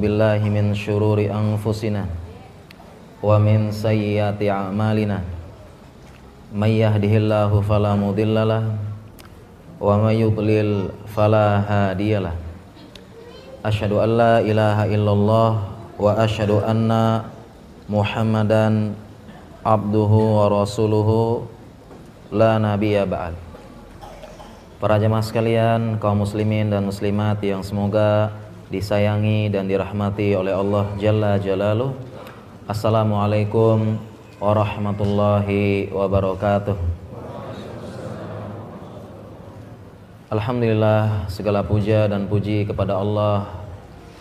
بالله من شرور أنفسنا ومن سيئات أعمالنا من يهده الله فلا مضل له ومن يضلل فلا هادي له أشهد أن لا إله إلا الله وأشهد أن محمدا عبده ورسوله لا نبي بعد Para jemaah sekalian, kaum muslimin dan muslimat yang semoga disayangi dan dirahmati oleh Allah Jalla Jalaluh. Assalamualaikum warahmatullahi wabarakatuh. Alhamdulillah segala puja dan puji kepada Allah.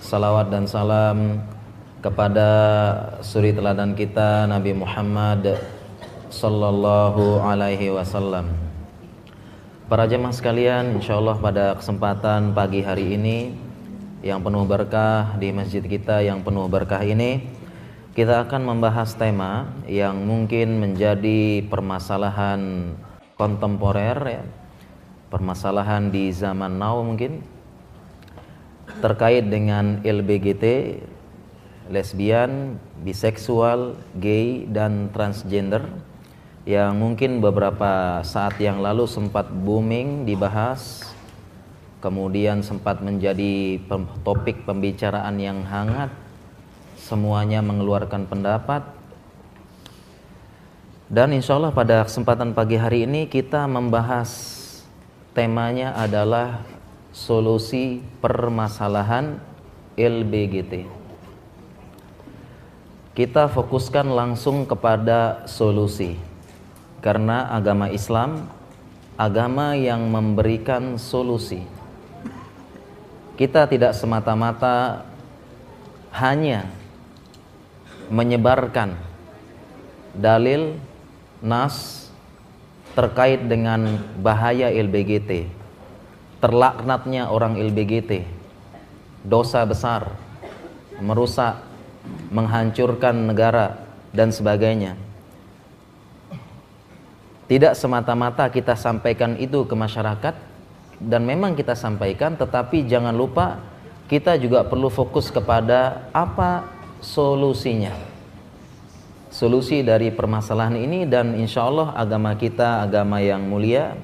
Salawat dan salam kepada suri teladan kita Nabi Muhammad sallallahu alaihi wasallam. Para jemaah sekalian, insya Allah pada kesempatan pagi hari ini yang penuh berkah di masjid kita yang penuh berkah ini, kita akan membahas tema yang mungkin menjadi permasalahan kontemporer ya, permasalahan di zaman now mungkin terkait dengan LBGT, lesbian, biseksual, gay dan transgender yang mungkin beberapa saat yang lalu sempat booming dibahas kemudian sempat menjadi topik pembicaraan yang hangat. Semuanya mengeluarkan pendapat. Dan insya Allah pada kesempatan pagi hari ini kita membahas temanya adalah solusi permasalahan LBGT kita fokuskan langsung kepada solusi. Karena agama Islam agama yang memberikan solusi. Kita tidak semata-mata hanya menyebarkan dalil nas terkait dengan bahaya LBGT, terlaknatnya orang LBGT, dosa besar, merusak, menghancurkan negara dan sebagainya. Tidak semata-mata kita sampaikan itu ke masyarakat dan memang kita sampaikan tetapi jangan lupa kita juga perlu fokus kepada apa solusinya. Solusi dari permasalahan ini dan insya Allah agama kita agama yang mulia,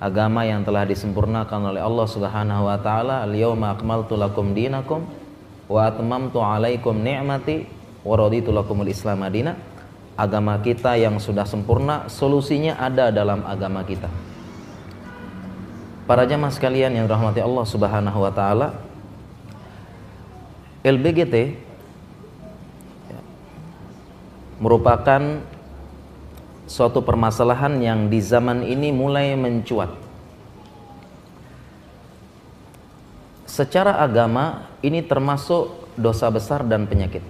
agama yang telah disempurnakan oleh Allah Subhanahu wa taala. Al-yauma akmaltu lakum dinakum wa atmamtu alaikum ni'mati wa raditu lakumul Islam madinah agama kita yang sudah sempurna, solusinya ada dalam agama kita. Para jamaah sekalian yang rahmati Allah Subhanahu wa taala, LBGT merupakan suatu permasalahan yang di zaman ini mulai mencuat. Secara agama ini termasuk dosa besar dan penyakit.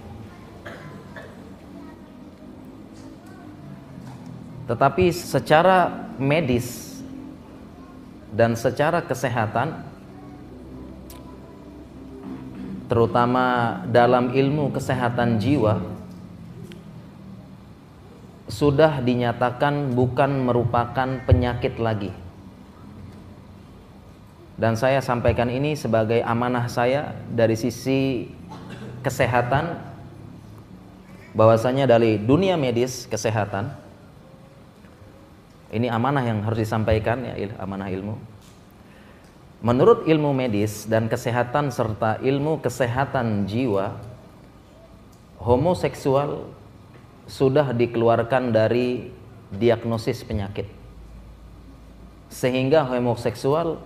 Tetapi secara medis dan secara kesehatan terutama dalam ilmu kesehatan jiwa sudah dinyatakan bukan merupakan penyakit lagi. Dan saya sampaikan ini sebagai amanah saya dari sisi kesehatan bahwasanya dari dunia medis kesehatan ini amanah yang harus disampaikan ya amanah ilmu. Menurut ilmu medis dan kesehatan serta ilmu kesehatan jiwa, homoseksual sudah dikeluarkan dari diagnosis penyakit. Sehingga homoseksual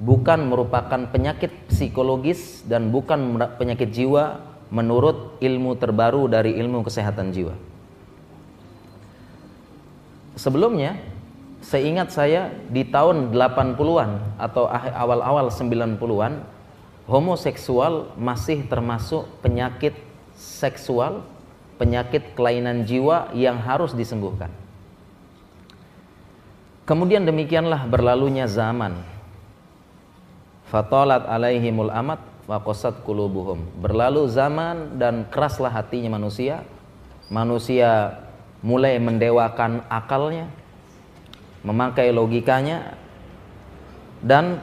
bukan merupakan penyakit psikologis dan bukan penyakit jiwa menurut ilmu terbaru dari ilmu kesehatan jiwa. Sebelumnya Seingat saya di tahun 80-an atau awal-awal 90-an homoseksual masih termasuk penyakit seksual, penyakit kelainan jiwa yang harus disembuhkan. Kemudian demikianlah berlalunya zaman. Fatalat alaihimul amat waqasat kulubuhum. Berlalu zaman dan keraslah hatinya manusia. Manusia mulai mendewakan akalnya, memakai logikanya dan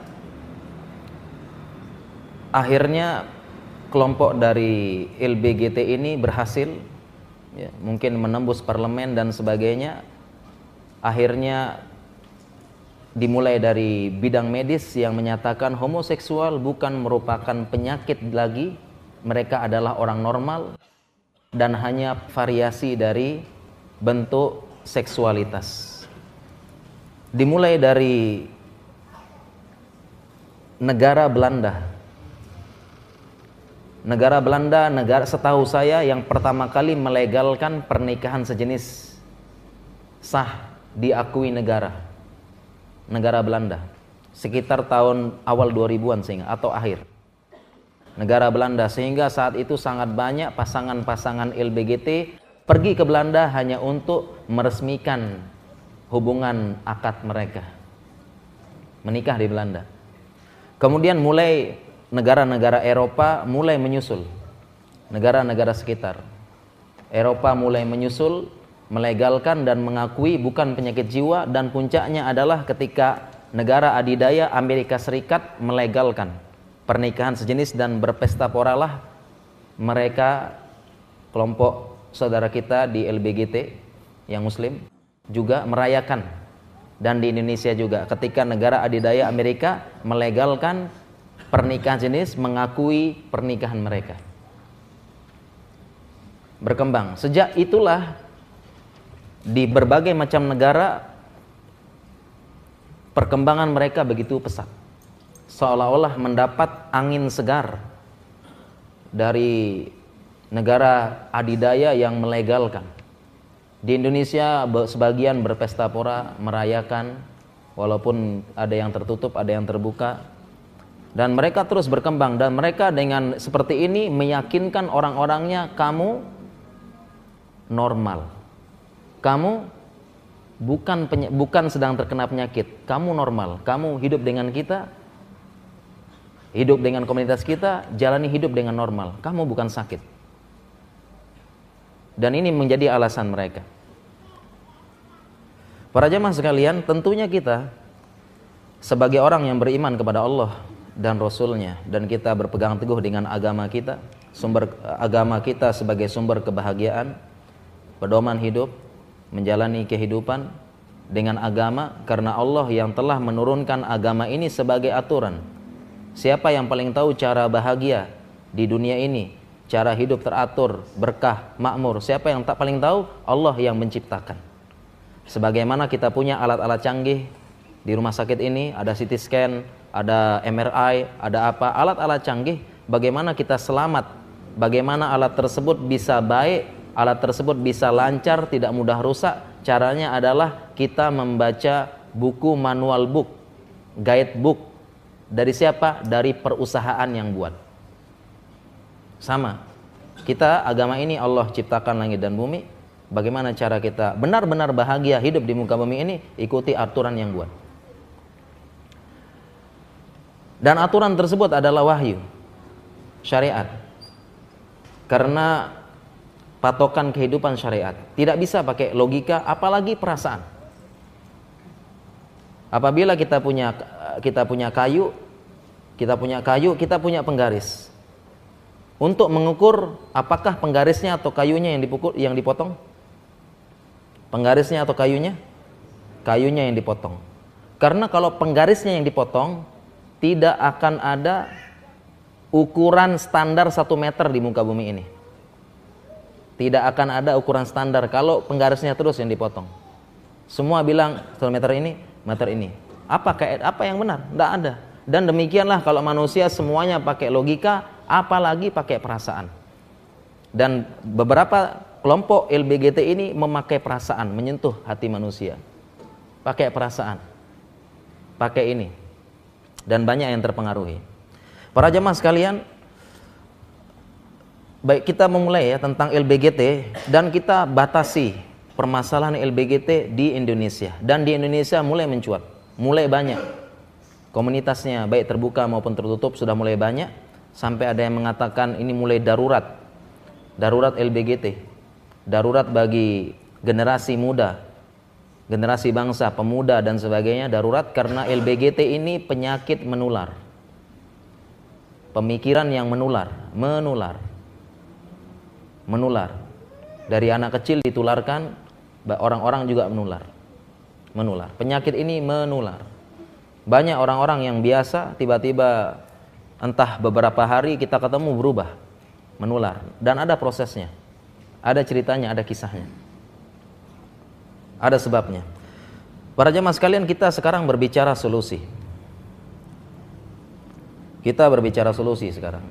akhirnya kelompok dari LBGT ini berhasil ya, mungkin menembus parlemen dan sebagainya. Akhirnya dimulai dari bidang medis yang menyatakan homoseksual bukan merupakan penyakit lagi mereka adalah orang normal dan hanya variasi dari bentuk seksualitas. Dimulai dari negara Belanda. Negara Belanda negara setahu saya yang pertama kali melegalkan pernikahan sejenis sah diakui negara. Negara Belanda. Sekitar tahun awal 2000-an sehingga atau akhir. Negara Belanda. Sehingga saat itu sangat banyak pasangan-pasangan LBGT pergi ke Belanda hanya untuk meresmikan hubungan akad mereka. Menikah di Belanda. Kemudian mulai negara-negara Eropa mulai menyusul. Negara-negara sekitar. Eropa mulai menyusul melegalkan dan mengakui bukan penyakit jiwa dan puncaknya adalah ketika negara adidaya Amerika Serikat melegalkan pernikahan sejenis dan berpesta poralah mereka kelompok saudara kita di LBGT yang muslim juga merayakan. Dan di Indonesia juga ketika negara adidaya Amerika melegalkan pernikahan jenis mengakui pernikahan mereka. Berkembang. Sejak itulah di berbagai macam negara perkembangan mereka begitu pesat. Seolah-olah mendapat angin segar dari negara adidaya yang melegalkan. Di Indonesia sebagian berpesta pora merayakan walaupun ada yang tertutup ada yang terbuka. Dan mereka terus berkembang dan mereka dengan seperti ini meyakinkan orang-orangnya kamu normal. Kamu bukan bukan sedang terkena penyakit, kamu normal, kamu hidup dengan kita, hidup dengan komunitas kita, jalani hidup dengan normal, kamu bukan sakit. Dan ini menjadi alasan mereka. Para jemaah sekalian, tentunya kita sebagai orang yang beriman kepada Allah dan Rasulnya dan kita berpegang teguh dengan agama kita, sumber agama kita sebagai sumber kebahagiaan, pedoman hidup, menjalani kehidupan dengan agama karena Allah yang telah menurunkan agama ini sebagai aturan. Siapa yang paling tahu cara bahagia di dunia ini, cara hidup teratur, berkah, makmur? Siapa yang tak paling tahu? Allah yang menciptakan. Sebagaimana kita punya alat-alat canggih di rumah sakit ini, ada CT scan, ada MRI, ada apa? Alat-alat canggih, bagaimana kita selamat? Bagaimana alat tersebut bisa baik alat tersebut bisa lancar, tidak mudah rusak. Caranya adalah kita membaca buku manual book, guide book. Dari siapa? Dari perusahaan yang buat. Sama. Kita agama ini Allah ciptakan langit dan bumi. Bagaimana cara kita benar-benar bahagia hidup di muka bumi ini? Ikuti aturan yang buat. Dan aturan tersebut adalah wahyu, syariat. Karena patokan kehidupan syariat. Tidak bisa pakai logika apalagi perasaan. Apabila kita punya kita punya kayu, kita punya kayu, kita punya penggaris. Untuk mengukur apakah penggarisnya atau kayunya yang dipukul yang dipotong? Penggarisnya atau kayunya? Kayunya yang dipotong. Karena kalau penggarisnya yang dipotong, tidak akan ada ukuran standar satu meter di muka bumi ini tidak akan ada ukuran standar kalau penggarisnya terus yang dipotong. Semua bilang satu meter ini, meter ini. Apa kayak apa yang benar? Tidak ada. Dan demikianlah kalau manusia semuanya pakai logika, apalagi pakai perasaan. Dan beberapa kelompok LBGT ini memakai perasaan, menyentuh hati manusia. Pakai perasaan. Pakai ini. Dan banyak yang terpengaruhi. Para jemaah sekalian, Baik, kita memulai ya tentang LBGT dan kita batasi permasalahan LBGT di Indonesia. Dan di Indonesia mulai mencuat, mulai banyak. Komunitasnya baik terbuka maupun tertutup sudah mulai banyak sampai ada yang mengatakan ini mulai darurat. Darurat LBGT. Darurat bagi generasi muda, generasi bangsa, pemuda dan sebagainya darurat karena LBGT ini penyakit menular pemikiran yang menular, menular. Menular. Dari anak kecil ditularkan orang-orang juga menular. Menular. Penyakit ini menular. Banyak orang-orang yang biasa tiba-tiba entah beberapa hari kita ketemu berubah, menular dan ada prosesnya. Ada ceritanya, ada kisahnya. Ada sebabnya. Para jemaah sekalian, kita sekarang berbicara solusi. Kita berbicara solusi sekarang.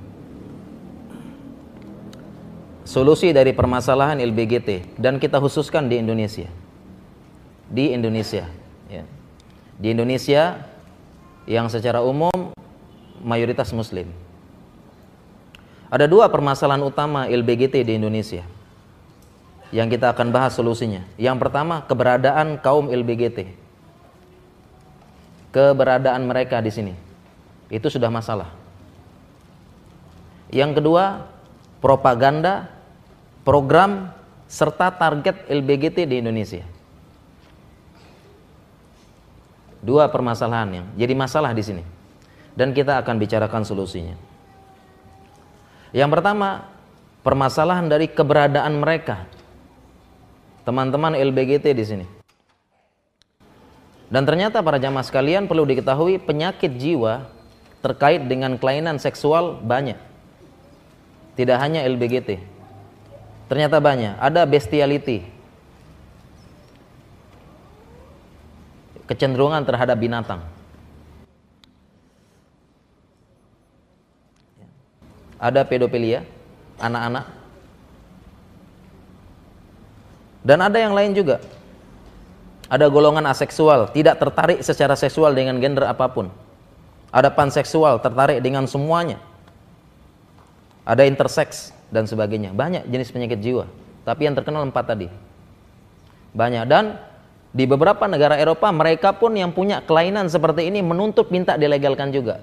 Solusi dari permasalahan LBGT dan kita khususkan di Indonesia. Di Indonesia, ya. Di Indonesia yang secara umum mayoritas muslim. Ada dua permasalahan utama LBGT di Indonesia yang kita akan bahas solusinya. Yang pertama, keberadaan kaum LBGT. Keberadaan mereka di sini. Itu sudah masalah. Yang kedua, propaganda, program serta target LBGT di Indonesia. Dua permasalahan yang jadi masalah di sini. Dan kita akan bicarakan solusinya. Yang pertama, permasalahan dari keberadaan mereka teman-teman LBGT di sini. Dan ternyata para jamaah sekalian perlu diketahui penyakit jiwa terkait dengan kelainan seksual banyak. Tidak hanya LBGT. Ternyata banyak. Ada bestiality. Kecenderungan terhadap binatang. Ada pedofilia, anak-anak Dan ada yang lain juga. Ada golongan aseksual, tidak tertarik secara seksual dengan gender apa pun. Ada panseksual, tertarik dengan semuanya. Ada intersex dan sebagainya. Banyak jenis penyakit jiwa. Tapi yang terkenal empat tadi. Banyak. Dan di beberapa negara Eropa, mereka pun yang punya kelainan seperti ini menuntut minta dilegalkan juga.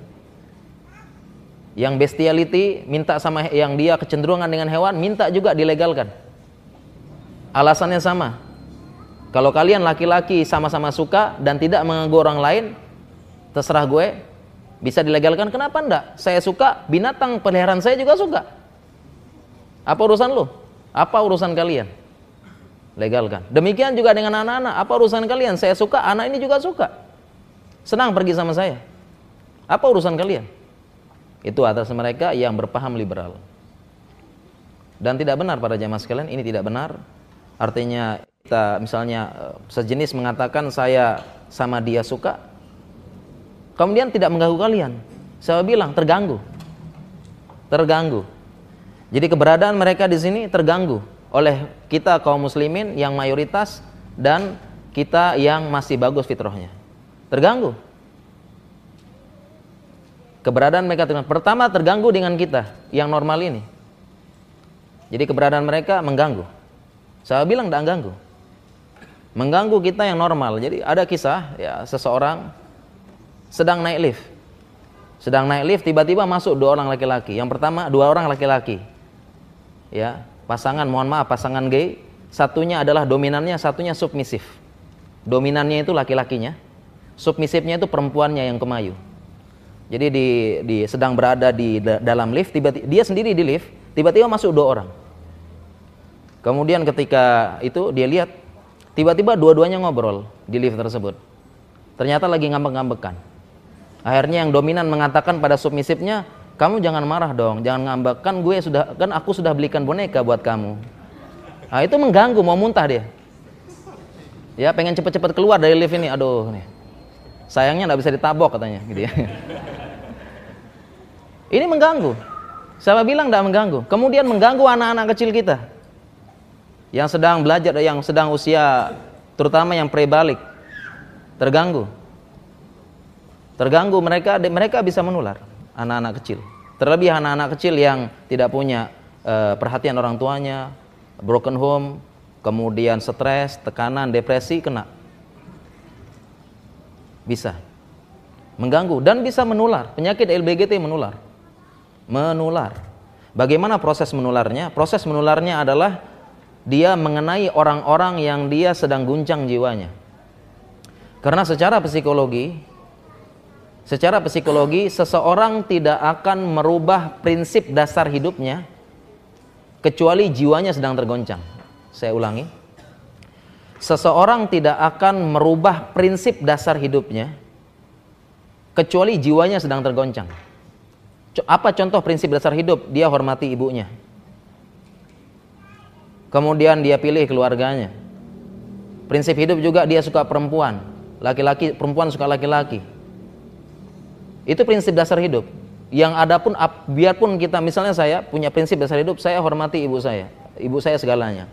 Yang bestiality, minta sama yang dia kecenderungan dengan hewan, minta juga dilegalkan Alasannya sama. Kalau kalian laki-laki sama-sama suka dan tidak mengganggu orang lain, terserah gue, bisa dilegalkan. Kenapa enggak? Saya suka, binatang peliharaan saya juga suka. Apa urusan lu? Apa urusan kalian? Legalkan. Demikian juga dengan anak-anak. Apa urusan kalian? Saya suka, anak ini juga suka. Senang pergi sama saya. Apa urusan kalian? Itu atas mereka yang berpaham liberal. Dan tidak benar pada jamaah sekalian, ini tidak benar. Artinya kita misalnya eh, sejenis mengatakan saya sama dia suka kemudian tidak mengganggu kalian. Saya bilang terganggu. Terganggu. Jadi keberadaan mereka di sini terganggu oleh kita kaum muslimin yang mayoritas dan kita yang masih bagus fitrahnya. Terganggu keberadaan mereka pertama terganggu dengan kita yang normal ini jadi keberadaan mereka mengganggu saya bilang tidak ganggu. Mengganggu kita yang normal. Jadi ada kisah ya seseorang sedang naik lift. Sedang naik lift tiba-tiba masuk dua orang laki-laki. Yang pertama dua orang laki-laki. Ya, pasangan mohon maaf pasangan gay. Satunya adalah dominannya, satunya submisif. Dominannya itu laki-lakinya, submisifnya itu perempuannya yang kemayu. Jadi di, di sedang berada di dalam lift, tiba-tiba dia sendiri di lift, tiba-tiba masuk dua orang. Kemudian ketika itu dia lihat tiba-tiba dua-duanya ngobrol di lift tersebut. Ternyata lagi ngambek-ngambekan. Akhirnya yang dominan mengatakan pada submisifnya, "Kamu jangan marah dong, jangan ngambek. Kan gue sudah kan aku sudah belikan boneka buat kamu." Nah, itu mengganggu mau muntah dia. Ya, pengen cepet-cepet keluar dari lift ini. Aduh nih. Sayangnya nggak bisa ditabok katanya gitu ya. Ini mengganggu. Siapa bilang tidak mengganggu? Kemudian mengganggu anak-anak kecil kita. Yang sedang belajar yang sedang usia terutama yang prebalik. Terganggu. Terganggu mereka mereka bisa menular anak-anak kecil. Terlebih anak-anak kecil yang tidak punya uh, perhatian orang tuanya broken home kemudian stres tekanan depresi kena. Bisa. Mengganggu dan bisa menular. Penyakit LBGT menular menular bagaimana proses menularnya proses menularnya adalah dia mengenai orang-orang yang dia sedang guncang jiwanya. Karena secara psikologi Secara psikologi, seseorang tidak akan merubah prinsip dasar hidupnya kecuali jiwanya sedang tergoncang. Saya ulangi. Seseorang tidak akan merubah prinsip dasar hidupnya kecuali jiwanya sedang tergoncang. Apa contoh prinsip dasar hidup? Dia hormati ibunya. Kemudian dia pilih keluarganya. Prinsip hidup juga dia suka perempuan. Laki-laki, perempuan suka laki-laki. Itu prinsip dasar hidup. Yang ada pun biarpun kita misalnya saya punya prinsip dasar hidup, saya hormati ibu saya. Ibu saya segalanya.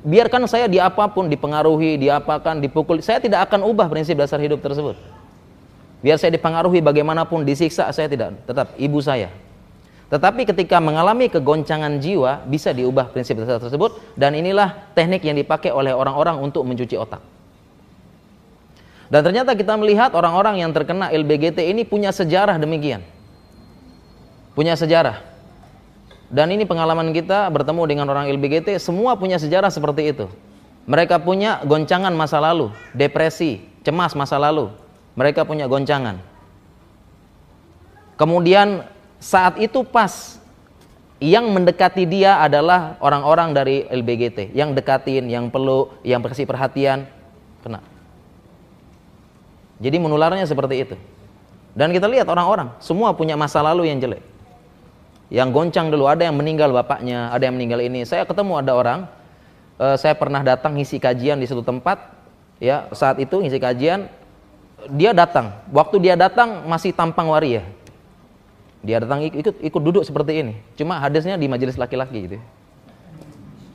Biarkan saya di apa pun dipengaruhi, diapakan, dipukul, saya tidak akan ubah prinsip dasar hidup tersebut. Biar saya dipengaruhi bagaimanapun disiksa, saya tidak, tetap ibu saya. Tetapi ketika mengalami kegoncangan jiwa, bisa diubah prinsip tersebut dan inilah teknik yang dipakai oleh orang-orang untuk mencuci otak. Dan ternyata kita melihat orang-orang yang terkena LBGT ini punya sejarah demikian punya sejarah. Dan ini pengalaman kita bertemu dengan orang LBGT, semua punya sejarah seperti itu. Mereka punya goncangan masa lalu, depresi, cemas masa lalu. Mereka punya goncangan. Kemudian saat itu pas yang mendekati dia adalah orang-orang dari LBGT, yang dekatin, yang peluk, yang kasih perhatian, kena. Jadi menularnya seperti itu. Dan kita lihat orang-orang, semua punya masa lalu yang jelek yang goncang dulu ada yang meninggal bapaknya ada yang meninggal ini saya ketemu ada orang uh, saya pernah datang ngisi kajian di satu tempat ya saat itu ngisi kajian dia datang. Waktu dia datang masih tampang waria dia datang ikut ikut duduk seperti ini. Cuma hadisnya di majelis laki-laki gitu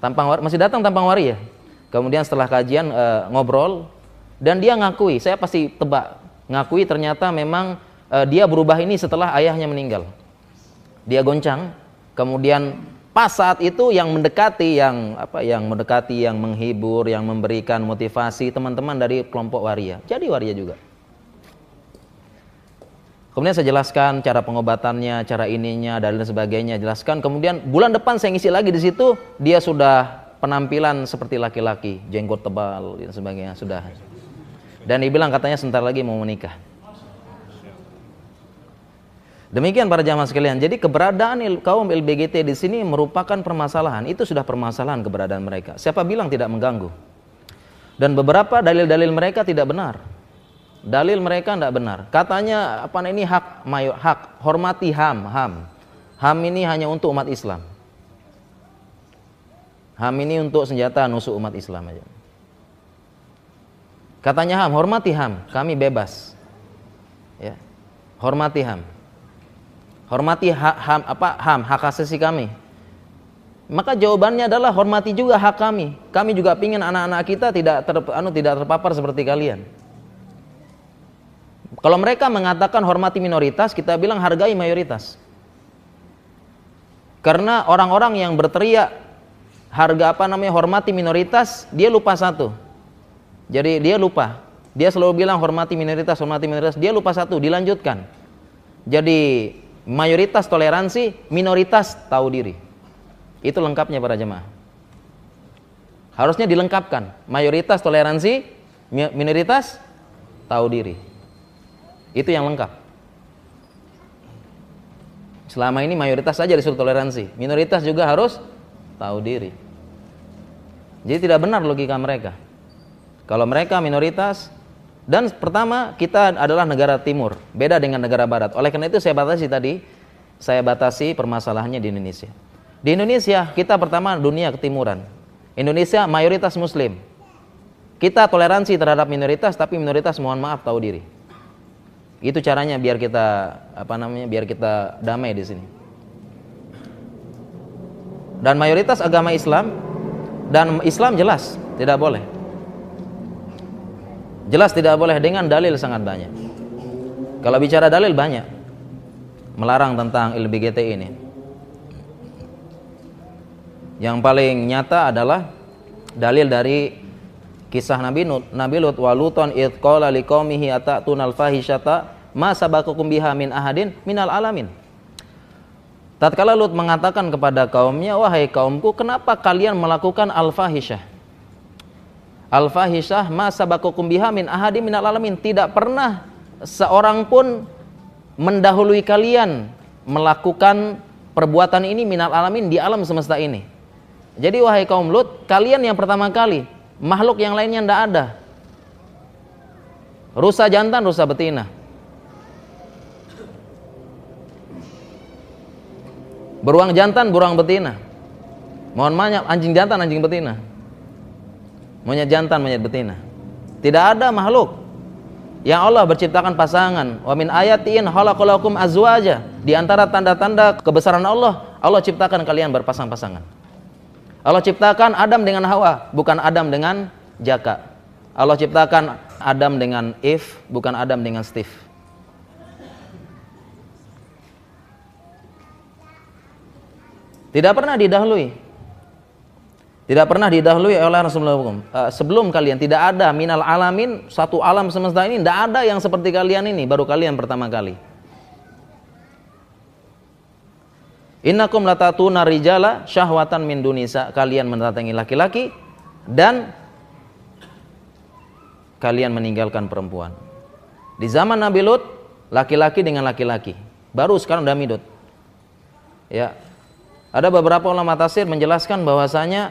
tampang waria, masih datang tampang waria kemudian setelah kajian uh, ngobrol dan dia ngakui. Saya pasti tebak ngakui ternyata memang uh, dia berubah ini setelah ayahnya meninggal. Dia goncang, kemudian pas saat itu yang mendekati yang apa yang mendekati yang menghibur yang memberikan motivasi teman-teman dari kelompok waria. Jadi waria juga kemudian saya jelaskan cara pengobatannya cara ininya dan lain sebagainya jelaskan kemudian bulan depan saya ngisi lagi di situ dia sudah penampilan seperti laki-laki jenggot tebal dan sebagainya sudah dan dibilang katanya sebentar lagi mau menikah Demikian para jamaah sekalian. Jadi keberadaan kaum LBGT di sini merupakan permasalahan. Itu sudah permasalahan keberadaan mereka. Siapa bilang tidak mengganggu? Dan beberapa dalil-dalil mereka tidak benar. Dalil mereka tidak benar. Katanya apa ini hak mayor hak hormati HAM, HAM. HAM ini hanya untuk umat Islam. HAM ini untuk senjata nusuk umat Islam aja. Katanya HAM, hormati HAM, kami bebas. Ya. Hormati HAM hormati hak ham apa ham hak asasi kami maka jawabannya adalah hormati juga hak kami kami juga ingin anak-anak kita tidak ter, anu tidak terpapar seperti kalian kalau mereka mengatakan hormati minoritas kita bilang hargai mayoritas karena orang-orang yang berteriak harga apa namanya hormati minoritas dia lupa satu jadi dia lupa dia selalu bilang hormati minoritas hormati minoritas dia lupa satu dilanjutkan jadi mayoritas toleransi, minoritas tahu diri. Itu lengkapnya para jemaah. Harusnya dilengkapkan. Mayoritas toleransi, minoritas tahu diri. Itu yang lengkap. Selama ini mayoritas saja disuruh toleransi, minoritas juga harus tahu diri. Jadi tidak benar logika mereka. Kalau mereka minoritas, dan pertama, kita adalah negara timur, beda dengan negara barat. Oleh karena itu saya batasi tadi, saya batasi permasalahannya di Indonesia. Di Indonesia, kita pertama dunia ketimuran. Indonesia mayoritas muslim. Kita toleransi terhadap minoritas, tapi minoritas mohon maaf tahu diri. Itu caranya biar kita apa namanya? biar kita damai di sini. Dan mayoritas agama Islam dan Islam jelas tidak boleh. Jelas tidak boleh dengan dalil sangat banyak. Kalau bicara dalil banyak. Melarang tentang LBGT ini. Yang paling nyata adalah dalil dari kisah Nabi Lut, Nabi Lut wa Luton id qala liqaumihi atatuna al-fahishata ma sabaqukum biha min ahadin minal alamin. Tatkala Lut mengatakan kepada kaumnya, "Wahai kaumku, kenapa kalian melakukan al-fahishah?" Al-fahisah ma sabaqukum biha min ahadi minal alamin. Tidak pernah seorang pun mendahului kalian melakukan perbuatan ini minal alamin di alam semesta ini. Jadi wahai kaum Lut, kalian yang pertama kali, makhluk yang lainnya tidak ada. Rusa jantan, rusa betina. Beruang jantan, beruang betina. Mohon maaf, anjing jantan, anjing betina. Monyet jantan, monyet betina. Tidak ada makhluk yang Allah berciptakan pasangan. Wa min ayatin khalaqalakum azwaja. Di antara tanda-tanda kebesaran Allah, Allah ciptakan kalian berpasang-pasangan. Allah ciptakan Adam dengan Hawa, bukan Adam dengan Jaka. Allah ciptakan Adam dengan Eve, bukan Adam dengan Steve. Tidak pernah didahului tidak pernah didahului oleh Rasulullah uh, sebelum kalian tidak ada minal alamin satu alam semesta ini tidak ada yang seperti kalian ini baru kalian pertama kali. Innakum latatuna rijala syahwatan min dunisa kalian mendatangi laki-laki dan kalian meninggalkan perempuan. Di zaman Nabi Lut laki-laki dengan laki-laki. Baru sekarang udah midut. Ya. Ada beberapa ulama tafsir menjelaskan bahwasanya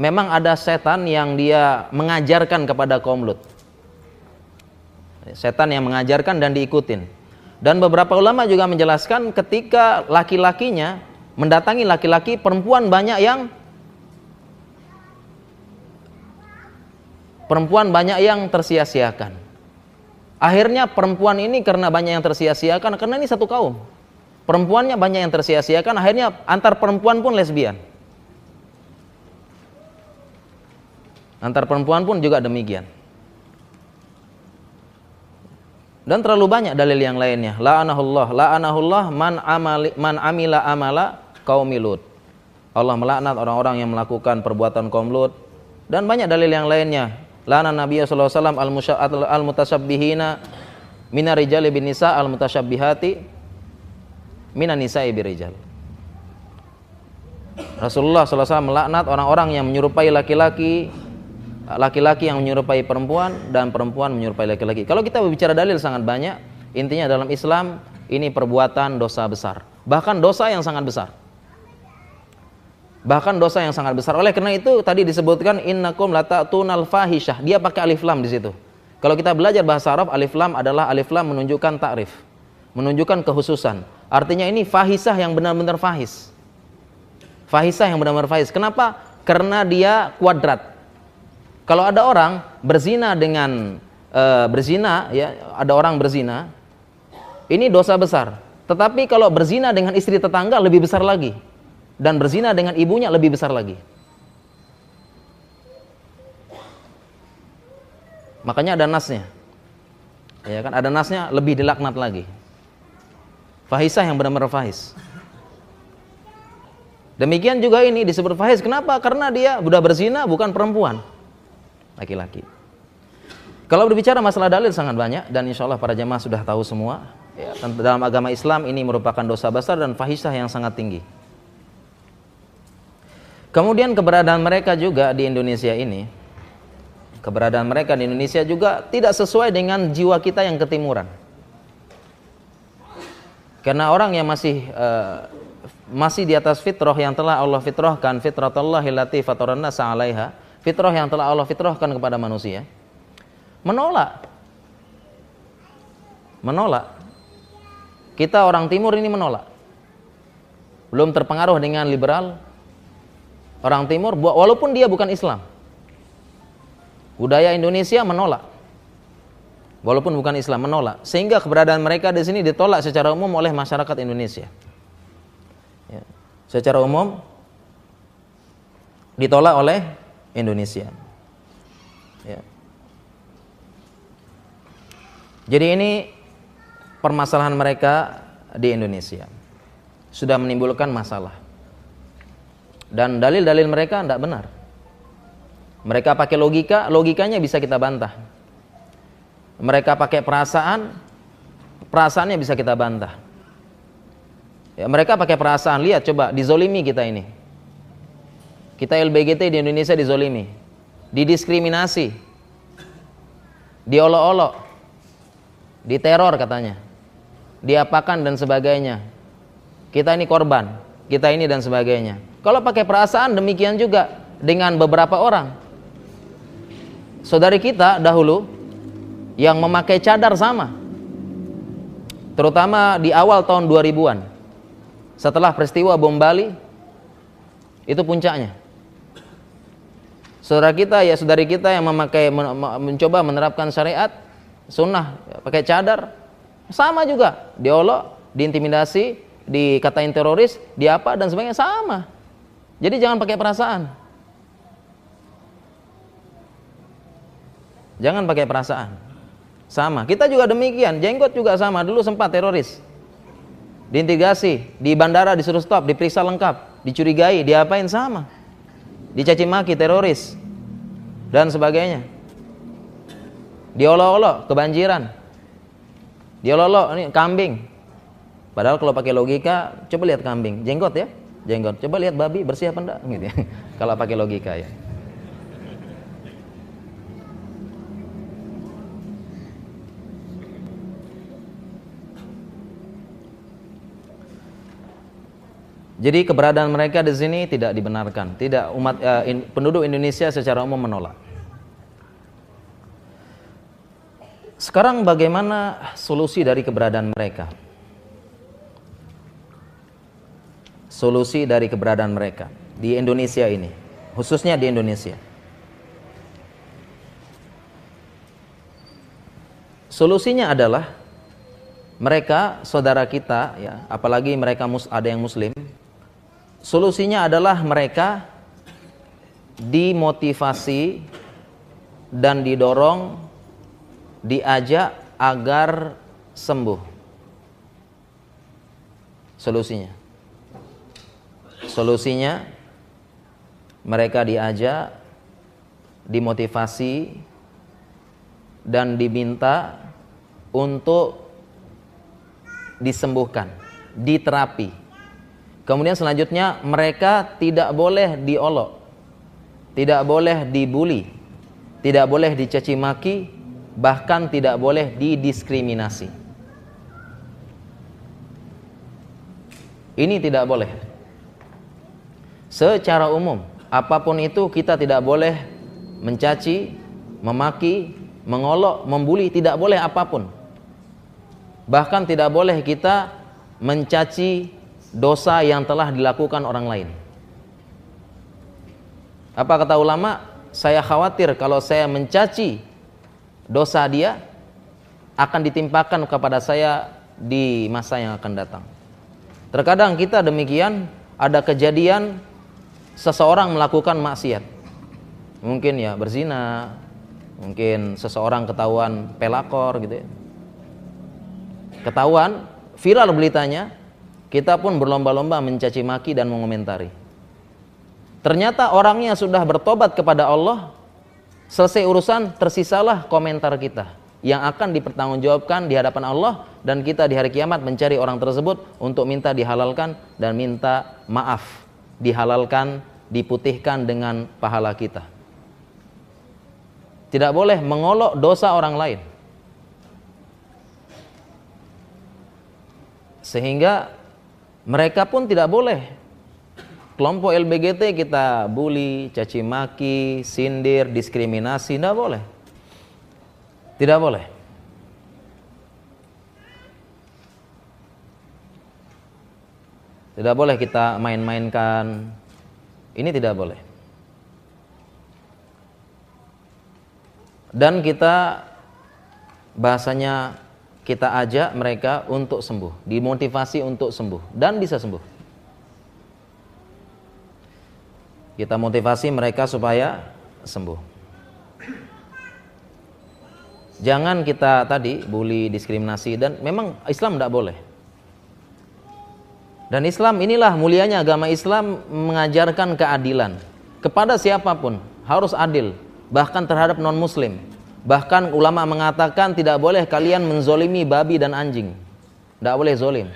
memang ada setan yang dia mengajarkan kepada kaum Lut. Setan yang mengajarkan dan diikutin. Dan beberapa ulama juga menjelaskan ketika laki-lakinya mendatangi laki-laki, perempuan banyak yang perempuan banyak yang tersia-siakan. Akhirnya perempuan ini karena banyak yang tersia-siakan karena ini satu kaum. Perempuannya banyak yang tersia-siakan, akhirnya antar perempuan pun lesbian. Antar perempuan pun juga demikian. Dan terlalu banyak dalil yang lainnya. La'anahullah, la'anahullah man amali man amila amala kaumi Lut. Allah melaknat orang-orang yang melakukan perbuatan kaum Lut dan banyak dalil yang lainnya. La'ana Nabi sallallahu alaihi wasallam al-mutasyabbihina minar rijali bin nisa al-mutasyabbihati minan nisa'i birijal. Rasulullah SAW melaknat orang-orang yang menyerupai laki-laki laki-laki yang menyerupai perempuan dan perempuan menyerupai laki-laki. Kalau kita berbicara dalil sangat banyak, intinya dalam Islam ini perbuatan dosa besar. Bahkan dosa yang sangat besar. Bahkan dosa yang sangat besar. Oleh karena itu tadi disebutkan innakum latatun fahisyah. Dia pakai alif lam di situ. Kalau kita belajar bahasa Arab, alif lam adalah alif lam menunjukkan takrif, menunjukkan kekhususan. Artinya ini fahisah yang benar-benar fahis. Fahisah yang benar-benar fahis. Kenapa? Karena dia kuadrat kalau ada orang berzina dengan e, berzina, ya ada orang berzina, ini dosa besar. Tetapi kalau berzina dengan istri tetangga lebih besar lagi, dan berzina dengan ibunya lebih besar lagi. Makanya ada nasnya, ya kan? Ada nasnya lebih dilaknat lagi. Fahisah yang benar-benar fahis. Demikian juga ini disebut fahis. Kenapa? Karena dia sudah berzina bukan perempuan laki-laki. Kalau berbicara masalah dalil sangat banyak dan insya Allah para jemaah sudah tahu semua. Ya, dalam agama Islam ini merupakan dosa besar dan fahisah yang sangat tinggi. Kemudian keberadaan mereka juga di Indonesia ini, keberadaan mereka di Indonesia juga tidak sesuai dengan jiwa kita yang ketimuran. Karena orang yang masih uh, masih di atas fitrah yang telah Allah fitrahkan, fitratallahi lati fataranna sa'alaiha, fitrah yang telah Allah fitrahkan kepada manusia menolak. Menolak. Kita orang timur ini menolak. Belum terpengaruh dengan liberal. Orang timur walaupun dia bukan Islam. Budaya Indonesia menolak. Walaupun bukan Islam menolak. Sehingga keberadaan mereka di sini ditolak secara umum oleh masyarakat Indonesia. Ya. secara umum ditolak oleh Indonesia. Ya. Jadi ini permasalahan mereka di Indonesia sudah menimbulkan masalah. Dan dalil-dalil mereka tidak benar. Mereka pakai logika, logikanya bisa kita bantah. Mereka pakai perasaan, perasaannya bisa kita bantah. Ya, mereka pakai perasaan, lihat coba dizolimi kita ini. Kita LBGT di Indonesia dizolimi, didiskriminasi, diolok-olok, diteror katanya. diapakan dan sebagainya. Kita ini korban, kita ini dan sebagainya. Kalau pakai perasaan demikian juga dengan beberapa orang. Saudari kita dahulu yang memakai cadar sama. Terutama di awal tahun 2000-an. Setelah peristiwa bom Bali itu puncaknya. Saudara kita ya saudari kita yang memakai mencoba menerapkan syariat sunnah pakai cadar sama juga diolok, diintimidasi, dikatain teroris, diapa dan sebagainya sama. Jadi jangan pakai perasaan. Jangan pakai perasaan. Sama. Kita juga demikian. Jenggot juga sama. Dulu sempat teroris. Diintegrasi, di bandara disuruh stop, diperiksa lengkap, dicurigai, diapain sama. Dicaci maki teroris dan sebagainya. Diolok-olok kebanjiran. Diolok-olok ini kambing. Padahal kalau pakai logika, coba lihat kambing, jenggot ya, jenggot. Coba lihat babi bersih apa enggak gitu ya. kalau pakai logika ya. Jadi keberadaan mereka di sini tidak dibenarkan, tidak umat uh, in, penduduk Indonesia secara umum menolak. Sekarang bagaimana solusi dari keberadaan mereka? Solusi dari keberadaan mereka di Indonesia ini, khususnya di Indonesia. Solusinya adalah mereka saudara kita ya, apalagi mereka mus, ada yang muslim. Solusinya adalah mereka dimotivasi dan didorong diajak agar sembuh. Solusinya. Solusinya mereka diajak, dimotivasi dan diminta untuk disembuhkan, diterapi. Kemudian selanjutnya mereka tidak boleh diolok, tidak boleh dibully, tidak boleh dicaci maki, bahkan tidak boleh didiskriminasi. Ini tidak boleh. Secara umum, apa pun itu kita tidak boleh mencaci, memaki, mengolok, membuli, tidak boleh apa pun. Bahkan tidak boleh kita mencaci dosa yang telah dilakukan orang lain. Apa kata ulama? Saya khawatir kalau saya mencaci dosa dia akan ditimpakan kepada saya di masa yang akan datang. Terkadang kita demikian ada kejadian seseorang melakukan maksiat. Mungkin ya berzina, mungkin seseorang ketahuan pelakor gitu ya. Ketahuan, viral beritanya, kita pun berlomba-lomba mencaci maki dan mengomentari. Ternyata orangnya sudah bertobat kepada Allah, Selesai urusan, tersisalah komentar kita yang akan dipertanggungjawabkan di hadapan Allah dan kita di hari kiamat mencari orang tersebut untuk minta dihalalkan dan minta maaf, dihalalkan, diputihkan dengan pahala kita. Tidak boleh mengolok dosa orang lain. Sehingga mereka pun tidak boleh kelompok LBGT kita bully, caci maki, sindir, diskriminasi, tidak boleh. Tidak boleh. Tidak boleh kita main-mainkan. Ini tidak boleh. Dan kita bahasanya kita ajak mereka untuk sembuh, dimotivasi untuk sembuh dan bisa sembuh. Kita motivasi mereka supaya sembuh. Jangan kita tadi bully, diskriminasi dan memang Islam tidak boleh. Dan Islam inilah mulianya agama Islam mengajarkan keadilan kepada siapa pun harus adil bahkan terhadap non muslim. Bahkan ulama mengatakan tidak boleh kalian menzolimi babi dan anjing. Tidak boleh zolim.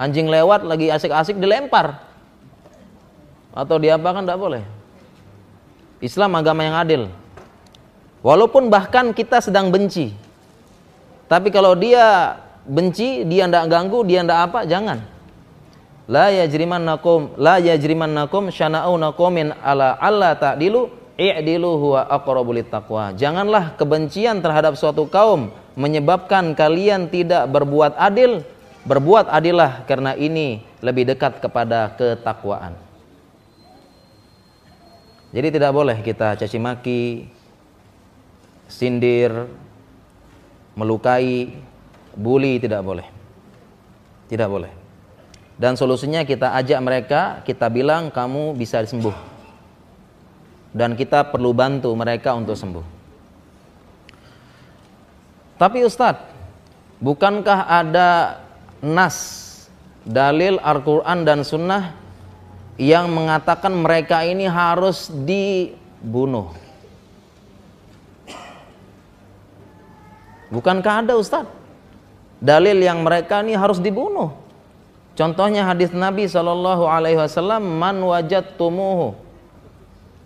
Anjing lewat lagi asik-asik dilempar atau diapakan tidak boleh. Islam agama yang adil. Walaupun bahkan kita sedang benci. Tapi kalau dia benci, dia ndak ganggu, dia ndak apa, jangan. La yajrimannakum la yajrimannakum syana'una qaumin ala alla ta'dilu i'dilu huwa aqrabu taqwa. Janganlah kebencian terhadap suatu kaum menyebabkan kalian tidak berbuat adil. Berbuat adillah karena ini lebih dekat kepada ketakwaan. Jadi tidak boleh kita caci maki, sindir, melukai, bully tidak boleh. Tidak boleh. Dan solusinya kita ajak mereka, kita bilang kamu bisa sembuh. Dan kita perlu bantu mereka untuk sembuh. Tapi Ustadz, bukankah ada nas, dalil Al-Quran dan Sunnah yang mengatakan mereka ini harus dibunuh? Bukankah ada Ustadz? Dalil yang mereka ini harus dibunuh. Contohnya hadis Nabi Shallallahu Alaihi Wasallam, man wajat tumuhu,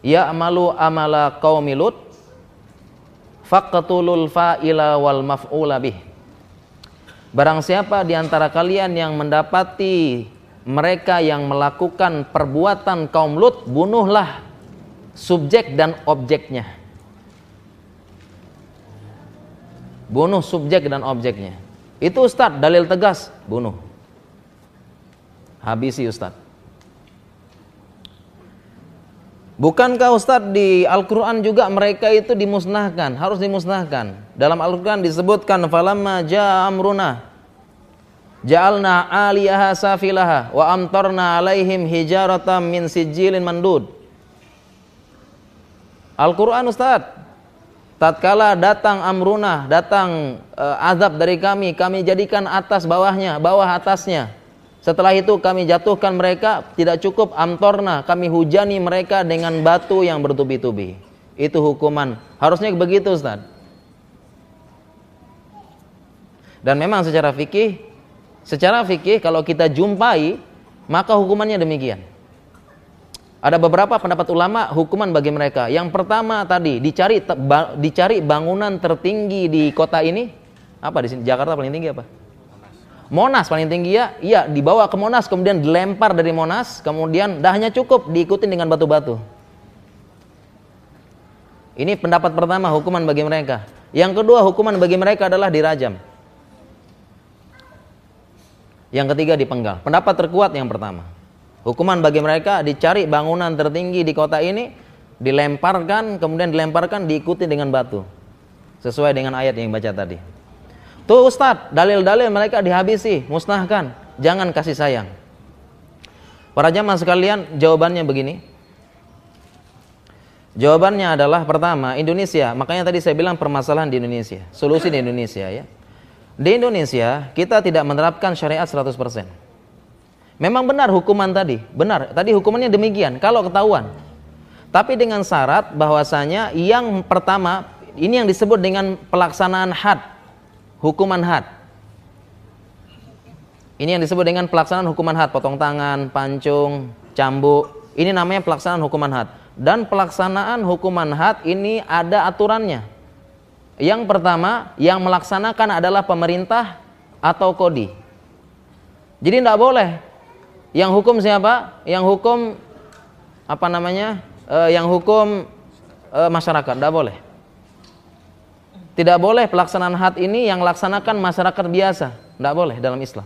ya amalu amala kaumilut, faqtulul fa'ila wal maf'ula bih. Barang siapa di antara kalian yang mendapati mereka yang melakukan perbuatan kaum Lut, bunuhlah subjek dan objeknya. Bunuh subjek dan objeknya. Itu Ustadz, dalil tegas, bunuh. Habisi Ustadz. Bukankah Ustadz di Al-Quran juga mereka itu dimusnahkan, harus dimusnahkan. Dalam Al-Quran disebutkan, Falamma ja amruna, ja'alna aliyaha safilaha, wa amtarna alaihim hijaratam min sijilin mandud. Al-Quran Ustadz, tatkala datang amruna, datang uh, azab dari kami, kami jadikan atas bawahnya, bawah atasnya. Setelah itu kami jatuhkan mereka, tidak cukup amtorna, kami hujani mereka dengan batu yang bertubi-tubi. Itu hukuman. Harusnya begitu Ustaz. Dan memang secara fikih, secara fikih kalau kita jumpai, maka hukumannya demikian. Ada beberapa pendapat ulama hukuman bagi mereka. Yang pertama tadi dicari dicari bangunan tertinggi di kota ini. Apa di sini? Jakarta paling tinggi apa? Monas paling tinggi ya, iya dibawa ke Monas kemudian dilempar dari Monas, kemudian dah hanya cukup diikuti dengan batu-batu. Ini pendapat pertama hukuman bagi mereka. Yang kedua hukuman bagi mereka adalah dirajam. Yang ketiga dipenggal. Pendapat terkuat yang pertama. Hukuman bagi mereka dicari bangunan tertinggi di kota ini, dilemparkan, kemudian dilemparkan diikuti dengan batu. Sesuai dengan ayat yang baca tadi. Tuh Ustadz, dalil-dalil mereka dihabisi, musnahkan. Jangan kasih sayang. Para jamaah sekalian, jawabannya begini. Jawabannya adalah pertama, Indonesia. Makanya tadi saya bilang permasalahan di Indonesia. Solusi di Indonesia ya. Di Indonesia, kita tidak menerapkan syariat 100%. Memang benar hukuman tadi, benar. Tadi hukumannya demikian, kalau ketahuan. Tapi dengan syarat bahwasanya yang pertama, ini yang disebut dengan pelaksanaan had hukuman had. Ini yang disebut dengan pelaksanaan hukuman had, potong tangan, pancung, cambuk. Ini namanya pelaksanaan hukuman had. Dan pelaksanaan hukuman had ini ada aturannya. Yang pertama, yang melaksanakan adalah pemerintah atau kodi. Jadi tidak boleh. Yang hukum siapa? Yang hukum apa namanya? E, yang hukum e, masyarakat, tidak boleh. Tidak boleh pelaksanaan had ini yang laksanakan masyarakat biasa. Tidak boleh dalam Islam.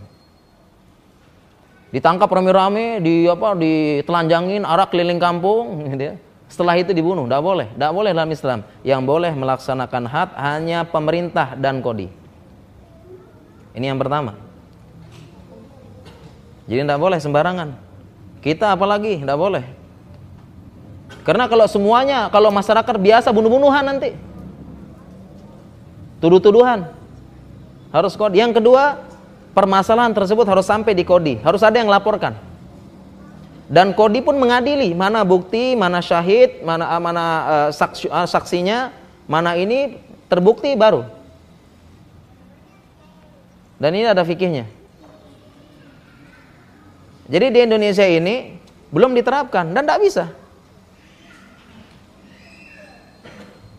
Ditangkap rame-rame, di apa, ditelanjangin, arak keliling kampung, gitu ya. Setelah itu dibunuh, tidak boleh. Tidak boleh dalam Islam. Yang boleh melaksanakan had hanya pemerintah dan kodi. Ini yang pertama. Jadi tidak boleh sembarangan. Kita apalagi tidak boleh. Karena kalau semuanya, kalau masyarakat biasa bunuh-bunuhan nanti tuduh-tuduhan. Harus kodi. Yang kedua, permasalahan tersebut harus sampai di kodi. Harus ada yang laporkan. Dan kodi pun mengadili mana bukti, mana syahid, mana ah, mana uh, saksi, uh, saksinya, mana ini terbukti baru. Dan ini ada fikihnya. Jadi di Indonesia ini belum diterapkan dan tidak bisa.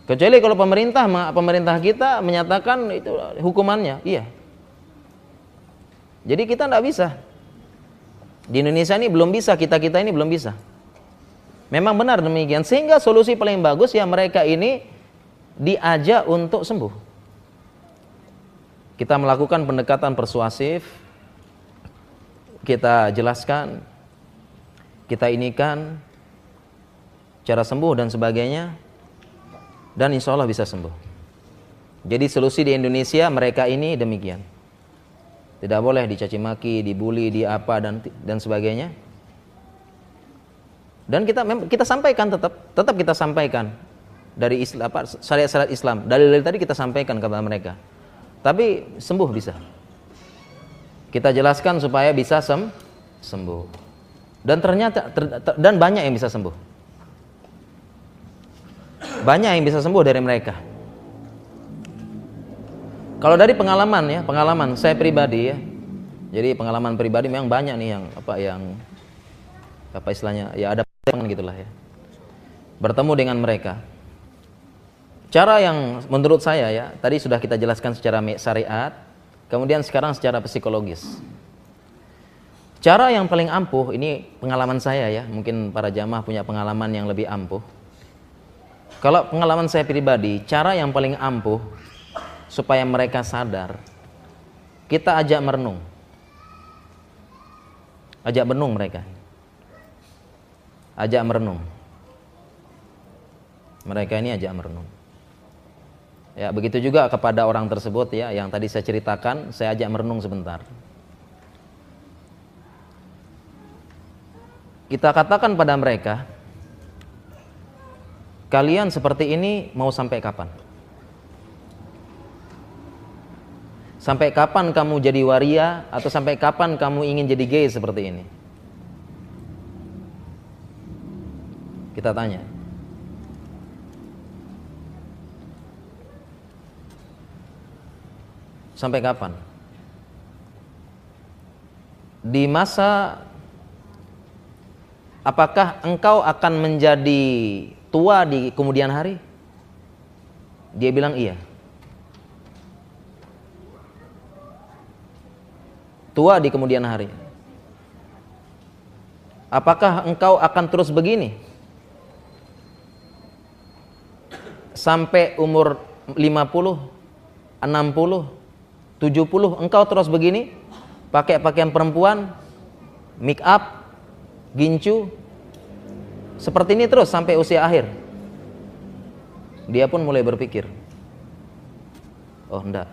Kecuali kalau pemerintah pemerintah kita menyatakan itu hukumannya, iya. Jadi kita tidak bisa. Di Indonesia ini belum bisa, kita-kita ini belum bisa. Memang benar demikian. Sehingga solusi paling bagus ya mereka ini diajak untuk sembuh. Kita melakukan pendekatan persuasif, kita jelaskan, kita inikan cara sembuh dan sebagainya, dan insya Allah bisa sembuh. Jadi solusi di Indonesia mereka ini demikian. Tidak boleh dicaci maki, dibully, di apa dan dan sebagainya. Dan kita kita sampaikan tetap tetap kita sampaikan dari Islam apa syariat-syariat Islam. Dalil-dalil tadi kita sampaikan kepada mereka. Tapi sembuh bisa. Kita jelaskan supaya bisa sem sembuh. Dan ternyata ter, ter, dan banyak yang bisa sembuh. Banyak yang bisa sembuh dari mereka. Kalau dari pengalaman ya, pengalaman saya pribadi ya. Jadi pengalaman pribadi memang banyak nih yang apa yang apa istilahnya ya ada gitulah ya. Bertemu dengan mereka. Cara yang menurut saya ya, tadi sudah kita jelaskan secara syariat, kemudian sekarang secara psikologis. Cara yang paling ampuh, ini pengalaman saya ya, mungkin para jamaah punya pengalaman yang lebih ampuh. Kalau pengalaman saya pribadi, cara yang paling ampuh supaya mereka sadar, kita ajak merenung. Ajak merenung mereka. Ajak merenung. Mereka ini ajak merenung. Ya, begitu juga kepada orang tersebut ya yang tadi saya ceritakan, saya ajak merenung sebentar. Kita katakan pada mereka, kalian seperti ini mau sampai kapan? Sampai kapan kamu jadi waria atau sampai kapan kamu ingin jadi gay seperti ini? Kita tanya. Sampai kapan? Di masa apakah engkau akan menjadi tua di kemudian hari? Dia bilang iya. tua di kemudian hari. Apakah engkau akan terus begini? Sampai umur 50, 60, 70 engkau terus begini? Pakai pakaian perempuan, make up, gincu. Seperti ini terus sampai usia akhir. Dia pun mulai berpikir. Oh, enggak.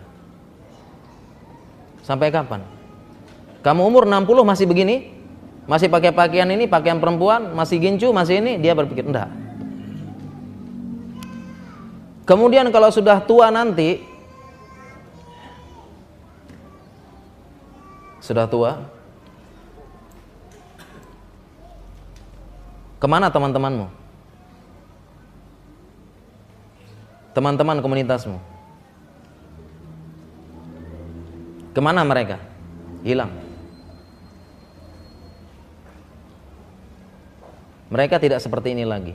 Sampai kapan? Kamu umur 60 masih begini? Masih pakai pakaian ini, pakaian perempuan, masih gincu, masih ini, dia berpikir enggak. Kemudian kalau sudah tua nanti sudah tua ke mana teman-temanmu? Teman-teman komunitasmu? Ke mana mereka? Hilang. Mereka tidak seperti ini lagi.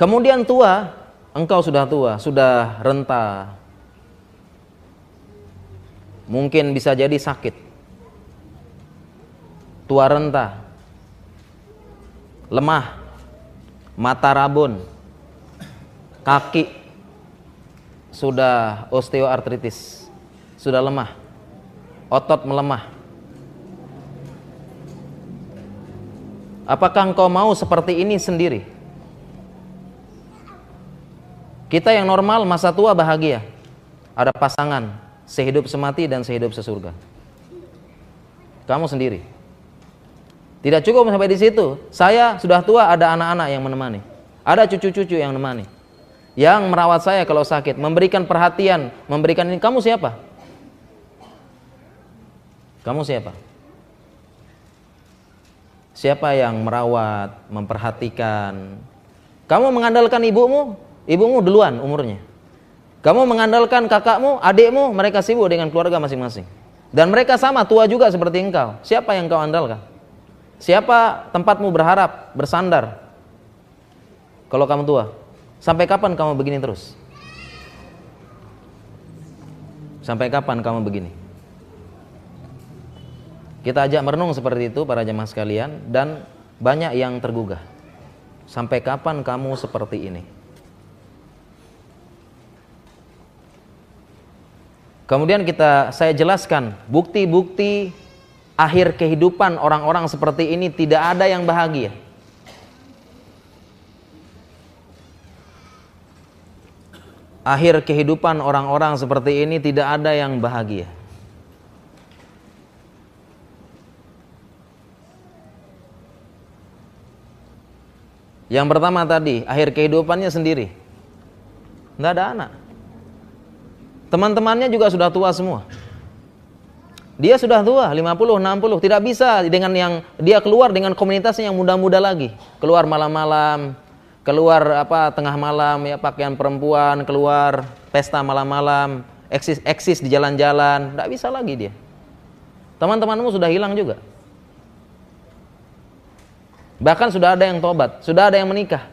Kemudian tua, engkau sudah tua, sudah renta. Mungkin bisa jadi sakit. Tua renta. Lemah. Mata rabun. Kaki sudah osteoartritis. Sudah lemah. Otot melemah Apakah engkau mau seperti ini sendiri? Kita yang normal masa tua bahagia. Ada pasangan, sehidup semati dan sehidup sesurga. Kamu sendiri. Tidak cukup sampai di situ. Saya sudah tua, ada anak-anak yang menemani. Ada cucu-cucu yang menemani. Yang merawat saya kalau sakit, memberikan perhatian, memberikan ini. Kamu siapa? Kamu siapa? Siapa yang merawat, memperhatikan? Kamu mengandalkan ibumu, ibumu duluan umurnya. Kamu mengandalkan kakakmu, adikmu, mereka sibuk dengan keluarga masing-masing. Dan mereka sama tua juga seperti engkau. Siapa yang kau andalkan? Siapa tempatmu berharap, bersandar? Kalau kamu tua, sampai kapan kamu begini terus? Sampai kapan kamu begini? Kita ajak merenung seperti itu para jemaah sekalian dan banyak yang tergugah. Sampai kapan kamu seperti ini? Kemudian kita saya jelaskan bukti-bukti akhir kehidupan orang-orang seperti ini tidak ada yang bahagia. Akhir kehidupan orang-orang seperti ini tidak ada yang bahagia. Yang pertama tadi, akhir kehidupannya sendiri. Nggak ada anak. Teman-temannya juga sudah tua semua. Dia sudah tua, 50, 60, tidak bisa dengan yang dia keluar dengan komunitasnya yang muda-muda lagi. Keluar malam-malam, keluar apa tengah malam ya pakaian perempuan, keluar pesta malam-malam, eksis eksis di jalan-jalan, tidak bisa lagi dia. Teman-temanmu sudah hilang juga. Bahkan sudah ada yang tobat, sudah ada yang menikah.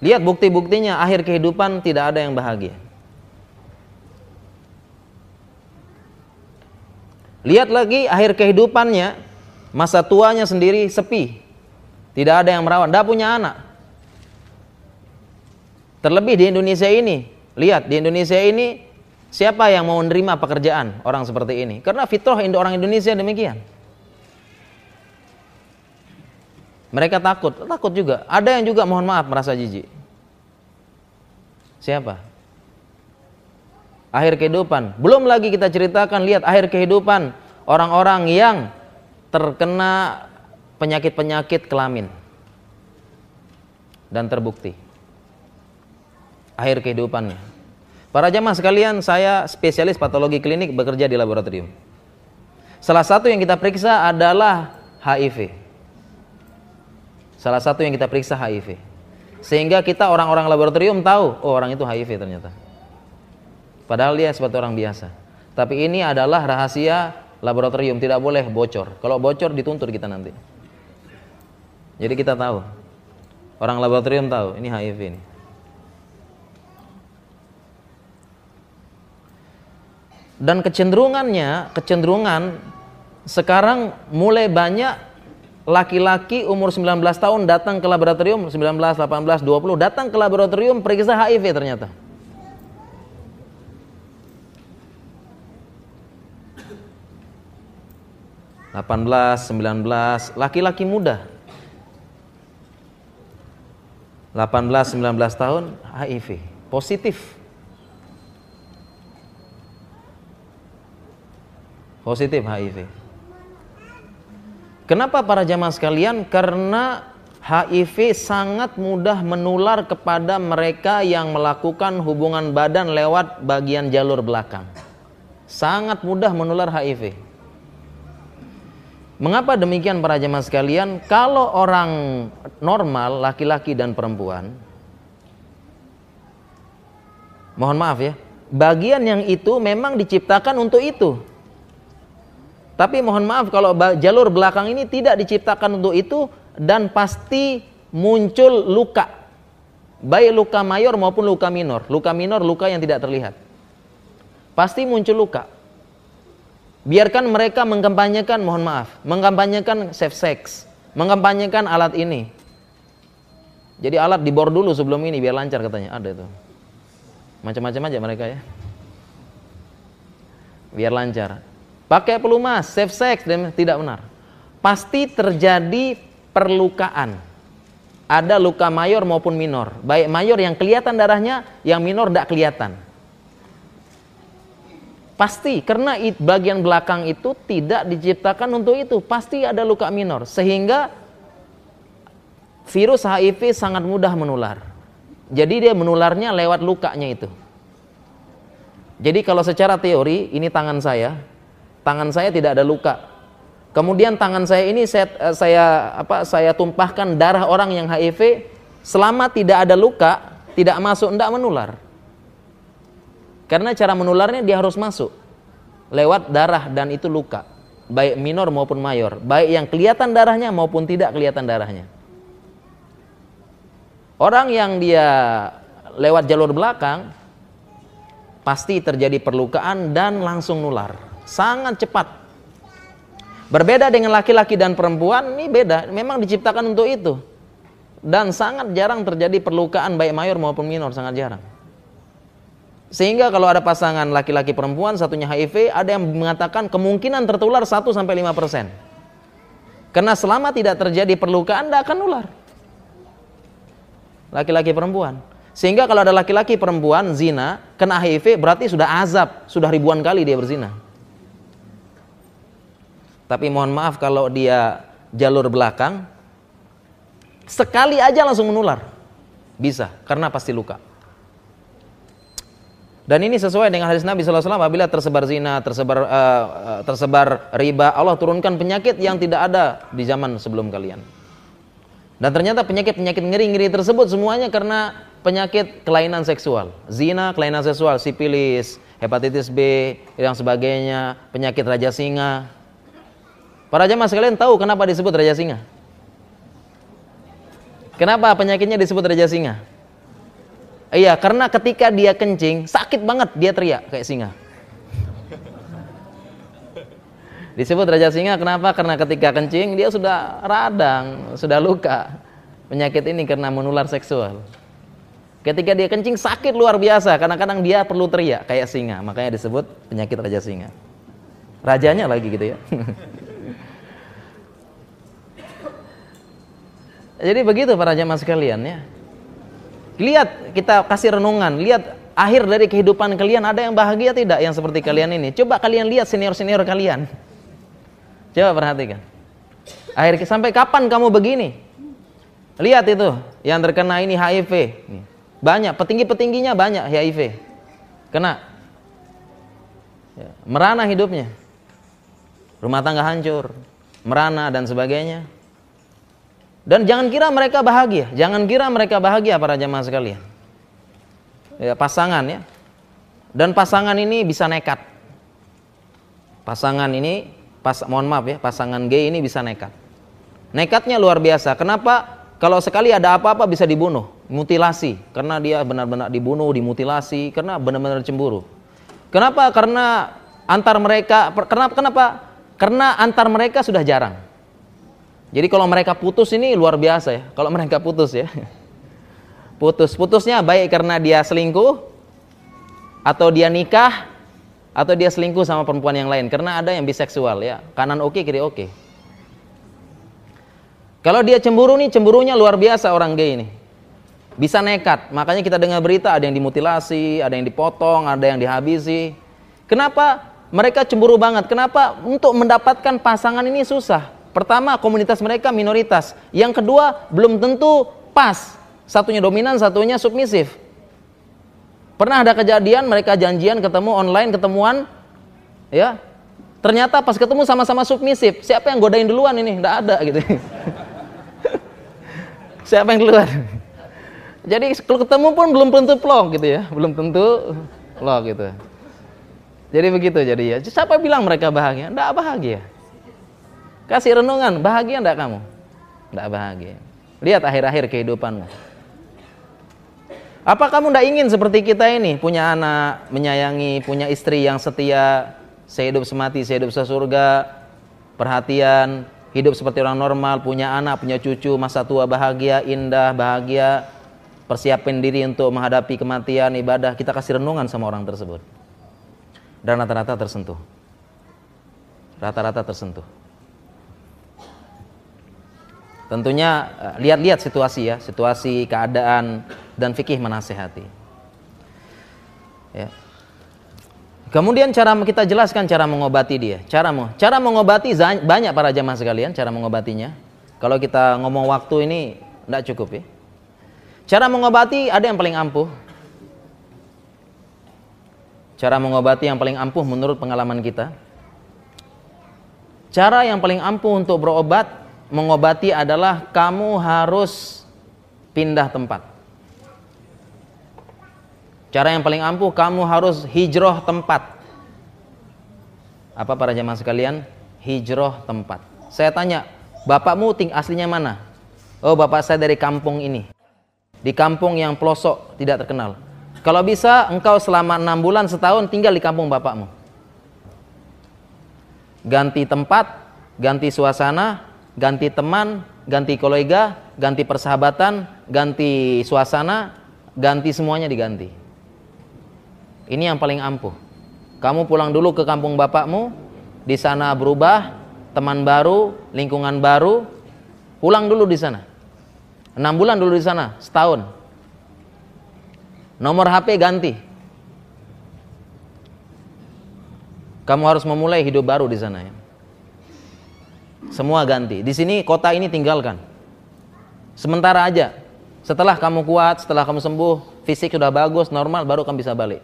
Lihat bukti-buktinya akhir kehidupan tidak ada yang bahagia. Lihat lagi akhir kehidupannya, masa tuanya sendiri sepi. Tidak ada yang merawat, tidak punya anak. Terlebih di Indonesia ini, lihat di Indonesia ini Siapa yang mau menerima pekerjaan orang seperti ini? Karena fitrah orang Indonesia demikian. Mereka takut, takut juga. Ada yang juga mohon maaf merasa jijik. Siapa? Akhir kehidupan. Belum lagi kita ceritakan lihat akhir kehidupan orang-orang yang terkena penyakit-penyakit kelamin dan terbukti akhir kehidupannya Para jamaah sekalian, saya spesialis patologi klinik bekerja di laboratorium. Salah satu yang kita periksa adalah HIV. Salah satu yang kita periksa HIV. Sehingga kita orang-orang laboratorium tahu, oh orang itu HIV ternyata. Padahal dia seperti orang biasa. Tapi ini adalah rahasia laboratorium, tidak boleh bocor. Kalau bocor dituntut kita nanti. Jadi kita tahu. Orang laboratorium tahu, ini HIV ini. dan kecenderungannya kecenderungan sekarang mulai banyak laki-laki umur 19 tahun datang ke laboratorium 19, 18, 20 datang ke laboratorium periksa HIV ternyata delapan belas, sembilan belas, laki-laki muda 18, 19 tahun HIV positif positif HIV. Kenapa para jamaah sekalian? Karena HIV sangat mudah menular kepada mereka yang melakukan hubungan badan lewat bagian jalur belakang. Sangat mudah menular HIV. Mengapa demikian para jemaah sekalian? Kalau orang normal, laki-laki dan perempuan, mohon maaf ya, bagian yang itu memang diciptakan untuk itu. Tapi mohon maaf kalau jalur belakang ini tidak diciptakan untuk itu dan pasti muncul luka. Baik luka mayor maupun luka minor. Luka minor luka yang tidak terlihat. Pasti muncul luka. Biarkan mereka mengkampanyekan mohon maaf, mengkampanyekan safe sex, mengkampanyekan alat ini. Jadi alat dibor dulu sebelum ini biar lancar katanya. Ada itu. Macam-macam aja mereka ya. Biar lancar pakai pelumas, safe sex dan tidak benar. Pasti terjadi perlukaan. Ada luka mayor maupun minor. Baik mayor yang kelihatan darahnya, yang minor tidak kelihatan. Pasti karena bagian belakang itu tidak diciptakan untuk itu. Pasti ada luka minor sehingga virus HIV sangat mudah menular. Jadi dia menularnya lewat lukanya itu. Jadi kalau secara teori ini tangan saya, tangan saya tidak ada luka. Kemudian tangan saya ini saya, eh, saya apa saya tumpahkan darah orang yang HIV selama tidak ada luka, tidak masuk tidak menular. Karena cara menularnya dia harus masuk lewat darah dan itu luka, baik minor maupun mayor, baik yang kelihatan darahnya maupun tidak kelihatan darahnya. Orang yang dia lewat jalur belakang pasti terjadi perlukaan dan langsung nular. Sangat cepat. Berbeda dengan laki-laki dan perempuan, ini beda. Memang diciptakan untuk itu. Dan sangat jarang terjadi perlukaan baik mayor maupun minor, sangat jarang. Sehingga kalau ada pasangan laki-laki perempuan, satunya HIV, ada yang mengatakan kemungkinan tertular 1 sampai 5 persen. Karena selama tidak terjadi perlukaan, tidak akan nular. Laki-laki perempuan. Sehingga kalau ada laki-laki perempuan zina, kena HIV berarti sudah azab, sudah ribuan kali dia berzina. Tapi mohon maaf kalau dia jalur belakang, sekali aja langsung menular. Bisa, karena pasti luka. Dan ini sesuai dengan hadis Nabi SAW apabila tersebar zina, tersebar uh, tersebar riba, Allah turunkan penyakit yang tidak ada di zaman sebelum kalian. Dan ternyata penyakit-penyakit ngeri-ngeri tersebut semuanya karena penyakit kelainan seksual. Zina, kelainan seksual, sipilis, hepatitis B, dan sebagainya, penyakit raja singa. Para jemaah sekalian tahu kenapa disebut raja singa? Kenapa penyakitnya disebut raja singa? Iya, karena ketika dia kencing, sakit banget dia teriak kayak singa. Disebut raja singa kenapa? Karena ketika kencing dia sudah radang, sudah luka. Penyakit ini karena menular seksual. Ketika dia kencing sakit luar biasa, kadang-kadang dia perlu teriak kayak singa, makanya disebut penyakit raja singa. Rajanya lagi gitu ya. Jadi begitu para jamaah sekalian ya. Lihat kita kasih renungan, lihat akhir dari kehidupan kalian ada yang bahagia tidak yang seperti kalian ini. Coba kalian lihat senior-senior kalian. Coba perhatikan. Akhir sampai kapan kamu begini? Lihat itu yang terkena ini HIV. Banyak petinggi-petingginya banyak HIV. Kena. Ya, merana hidupnya. Rumah tangga hancur, merana dan sebagainya. Dan jangan kira mereka bahagia, jangan kira mereka bahagia para jamaah sekalian. Ya, pasangan ya. Dan pasangan ini bisa nekat. Pasangan ini pas mohon maaf ya, pasangan gay ini bisa nekat. Nekatnya luar biasa. Kenapa? Kalau sekali ada apa-apa bisa dibunuh, mutilasi. Karena dia benar-benar dibunuh, dimutilasi, karena benar-benar cemburu. Kenapa? Karena antar mereka, kenapa? Kenapa? Karena antar mereka sudah jarang. Jadi kalau mereka putus ini luar biasa ya. Kalau mereka putus ya. Putus, putusnya baik karena dia selingkuh atau dia nikah atau dia selingkuh sama perempuan yang lain. Karena ada yang biseksual ya. Kanan oke kiri oke. Kalau dia cemburu nih cemburunya luar biasa orang gay ini. Bisa nekat. Makanya kita dengar berita ada yang dimutilasi ada yang dipotong ada yang dihabisi. Kenapa mereka cemburu banget? Kenapa untuk mendapatkan pasangan ini susah pertama komunitas mereka minoritas yang kedua belum tentu pas satunya dominan satunya submisif Pernah ada kejadian mereka janjian ketemu online ketemuan ya. Ternyata pas ketemu sama-sama submisif. Siapa yang godain duluan ini? Enggak ada gitu. Siapa yang duluan? Jadi kalau ketemu pun belum tentu plong gitu ya, belum tentu plong gitu. Jadi begitu jadi ya. Siapa bilang mereka bahagia? Enggak bahagia. Kasih renungan, bahagia enggak kamu? Enggak bahagia. Lihat akhir-akhir kehidupanmu. Apa kamu tidak ingin seperti kita ini punya anak, menyayangi, punya istri yang setia, sehidup semati, sehidup sesurga, perhatian, hidup seperti orang normal, punya anak, punya cucu, masa tua bahagia, indah, bahagia, persiapin diri untuk menghadapi kematian, ibadah, kita kasih renungan sama orang tersebut. Dan rata-rata tersentuh. Rata-rata tersentuh. Tentunya eh, lihat-lihat situasi ya, situasi, keadaan dan fikih menasehati. Ya. Kemudian cara kita jelaskan cara mengobati dia. Cara cara mengobati banyak para jamaah sekalian cara mengobatinya. Kalau kita ngomong waktu ini tidak cukup ya. Cara mengobati ada yang paling ampuh. Cara mengobati yang paling ampuh menurut pengalaman kita. Cara yang paling ampuh untuk berobat mengobati adalah kamu harus pindah tempat. Cara yang paling ampuh kamu harus hijrah tempat. Apa para jemaah sekalian? Hijrah tempat. Saya tanya, bapakmu ting aslinya mana? Oh, bapak saya dari kampung ini. Di kampung yang pelosok tidak terkenal. Kalau bisa engkau selama enam bulan setahun tinggal di kampung bapakmu. Ganti tempat, ganti suasana, ganti teman, ganti kolega, ganti persahabatan, ganti suasana, ganti semuanya diganti. Ini yang paling ampuh. Kamu pulang dulu ke kampung bapakmu, di sana berubah, teman baru, lingkungan baru, pulang dulu di sana. Enam bulan dulu di sana, setahun. Nomor HP ganti. Kamu harus memulai hidup baru di sana ya. Semua ganti. Di sini kota ini tinggalkan. Sementara aja. Setelah kamu kuat, setelah kamu sembuh, fisik sudah bagus, normal, baru kamu bisa balik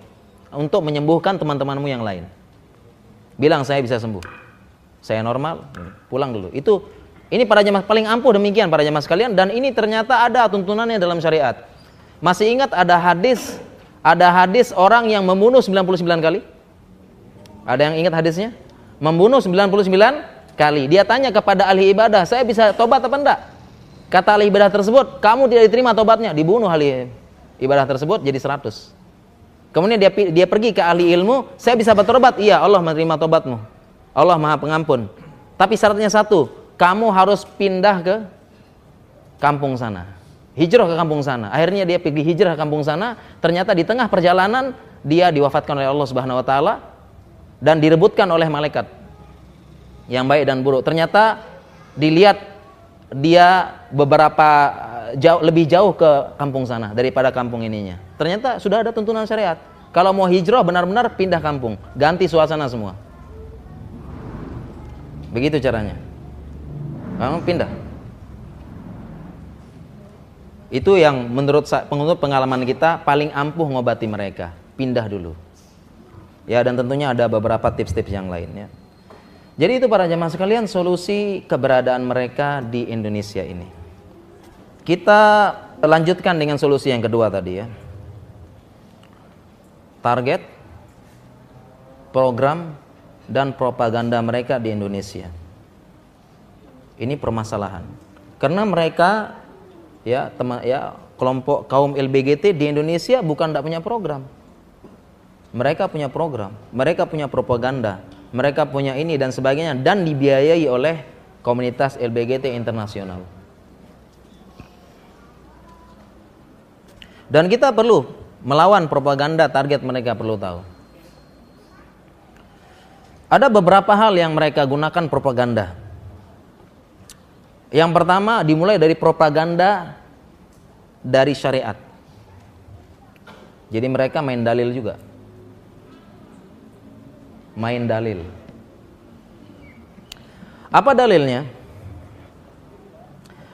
untuk menyembuhkan teman-temanmu yang lain. Bilang saya bisa sembuh. Saya normal, pulang dulu. Itu ini para jemaah paling ampuh demikian para jemaah sekalian dan ini ternyata ada tuntunannya dalam syariat. Masih ingat ada hadis ada hadis orang yang membunuh 99 kali? Ada yang ingat hadisnya? Membunuh 99 kali. Dia tanya kepada ahli ibadah, "Saya bisa tobat apa enggak?" Kata ahli ibadah tersebut, "Kamu tidak diterima tobatnya." Dibunuh ahli ibadah tersebut jadi 100. Kemudian dia dia pergi ke ahli ilmu, saya bisa bertobat? Iya, Allah menerima tobatmu. Allah Maha Pengampun. Tapi syaratnya satu, kamu harus pindah ke kampung sana. Hijrah ke kampung sana. Akhirnya dia pergi hijrah ke kampung sana, ternyata di tengah perjalanan dia diwafatkan oleh Allah Subhanahu wa taala dan direbutkan oleh malaikat. Yang baik dan buruk. Ternyata dilihat dia beberapa jauh lebih jauh ke kampung sana daripada kampung ininya. Ternyata sudah ada tuntunan syariat. Kalau mau hijrah benar-benar pindah kampung, ganti suasana semua. Begitu caranya. Kamu pindah. Itu yang menurut menurut pengalaman kita paling ampuh ngobati mereka. Pindah dulu. Ya dan tentunya ada beberapa tips-tips yang lainnya. Jadi itu para jemaah sekalian solusi keberadaan mereka di Indonesia ini. Kita lanjutkan dengan solusi yang kedua tadi ya. Target, program, dan propaganda mereka di Indonesia. Ini permasalahan. Karena mereka ya teman ya kelompok kaum LBGT di Indonesia bukan tidak punya program. Mereka punya program, mereka punya propaganda, mereka punya ini dan sebagainya dan dibiayai oleh komunitas LBGT internasional. Dan kita perlu melawan propaganda target mereka perlu tahu. Ada beberapa hal yang mereka gunakan propaganda. Yang pertama dimulai dari propaganda dari syariat. Jadi mereka main dalil juga. Main dalil. Apa dalilnya?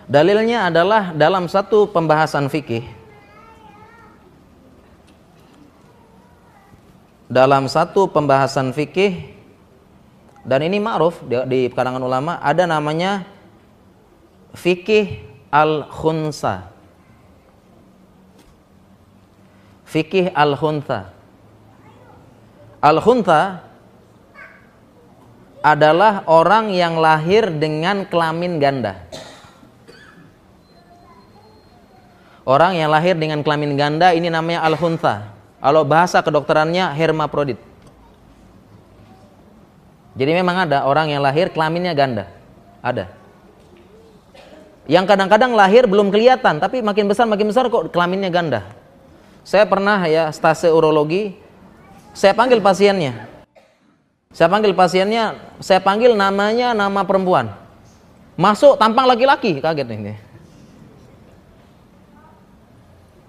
Dalilnya adalah dalam satu pembahasan fikih dalam satu pembahasan fikih dan ini ma'ruf di, di kalangan ulama ada namanya fikih al-khunsa. Fikih al-khunsa. Al-khunsa adalah orang yang lahir dengan kelamin ganda. Orang yang lahir dengan kelamin ganda ini namanya al-khunsa. Kalau bahasa kedokterannya hermaprodit. Jadi memang ada orang yang lahir kelaminnya ganda. Ada. Yang kadang-kadang lahir belum kelihatan, tapi makin besar makin besar kok kelaminnya ganda. Saya pernah ya stase urologi, saya panggil pasiennya. Saya panggil pasiennya, saya panggil namanya nama perempuan. Masuk tampang laki-laki, kaget ini.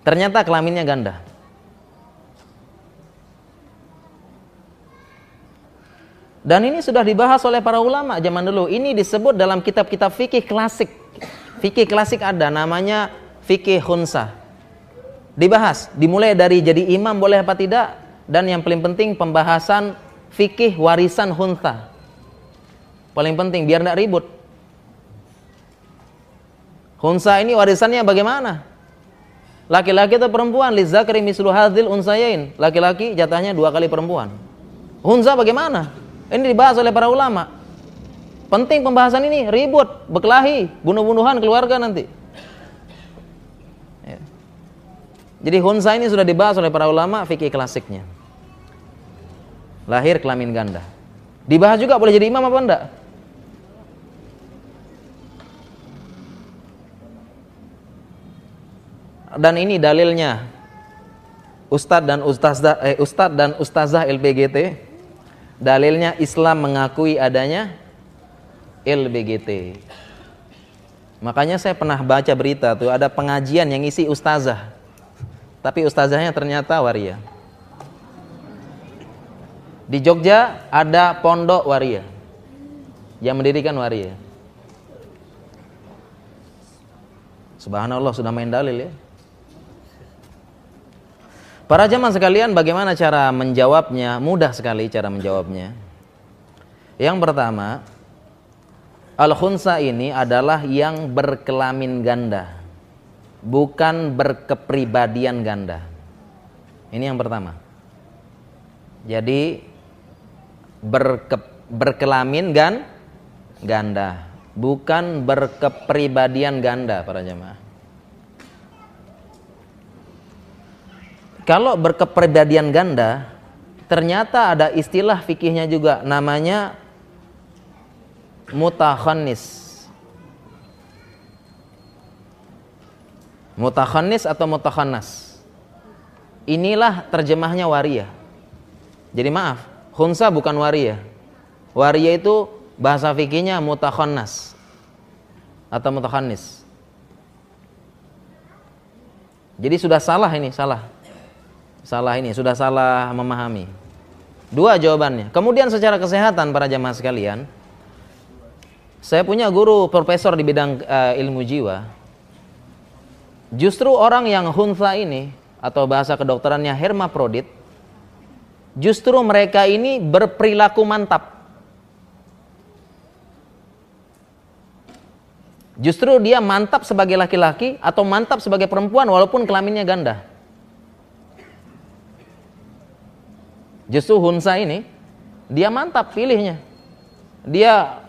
Ternyata kelaminnya ganda. Dan ini sudah dibahas oleh para ulama zaman dulu. Ini disebut dalam kitab-kitab fikih klasik. Fikih klasik ada namanya fikih khunsa. Dibahas, dimulai dari jadi imam boleh apa tidak dan yang paling penting pembahasan fikih warisan hunta. Paling penting biar tidak ribut. Hunsa ini warisannya bagaimana? Laki-laki atau perempuan? Lizakri mislu hadzil unsayain. Laki-laki jatahnya dua kali perempuan. Hunsa bagaimana? Ini dibahas oleh para ulama. Penting pembahasan ini, ribut, berkelahi, bunuh-bunuhan keluarga nanti. Ya. Jadi hunsa ini sudah dibahas oleh para ulama fikih klasiknya. Lahir kelamin ganda. Dibahas juga boleh jadi imam apa enggak? Dan ini dalilnya Ustadz dan Ustazah eh, Ustadz dan Ustazah LPGT dalilnya Islam mengakui adanya LBGT. Makanya saya pernah baca berita tuh ada pengajian yang isi ustazah. Tapi ustazahnya ternyata waria. Di Jogja ada pondok waria. Yang mendirikan waria. Subhanallah sudah main dalil ya. Para jamaah sekalian bagaimana cara menjawabnya? Mudah sekali cara menjawabnya. Yang pertama, Al-khunsa ini adalah yang berkelamin ganda, bukan berkepribadian ganda. Ini yang pertama. Jadi berke, berkelamin gan ganda, bukan berkepribadian ganda para jemaah. Kalau berkepribadian ganda, ternyata ada istilah fikihnya juga namanya mutakhannis. Mutakhannis atau mutakhannas. Inilah terjemahnya waria. Jadi maaf, khunsa bukan waria. Waria itu bahasa fikihnya mutakhannas atau mutakhannis. Jadi sudah salah ini, salah. Salah ini, sudah salah memahami. Dua jawabannya. Kemudian secara kesehatan para jamaah sekalian, saya punya guru profesor di bidang uh, ilmu jiwa. Justru orang yang hunfa ini atau bahasa kedokterannya hermaprodit, justru mereka ini berperilaku mantap. Justru dia mantap sebagai laki-laki atau mantap sebagai perempuan walaupun kelaminnya ganda. Justru hunsa ini dia mantap pilihnya. Dia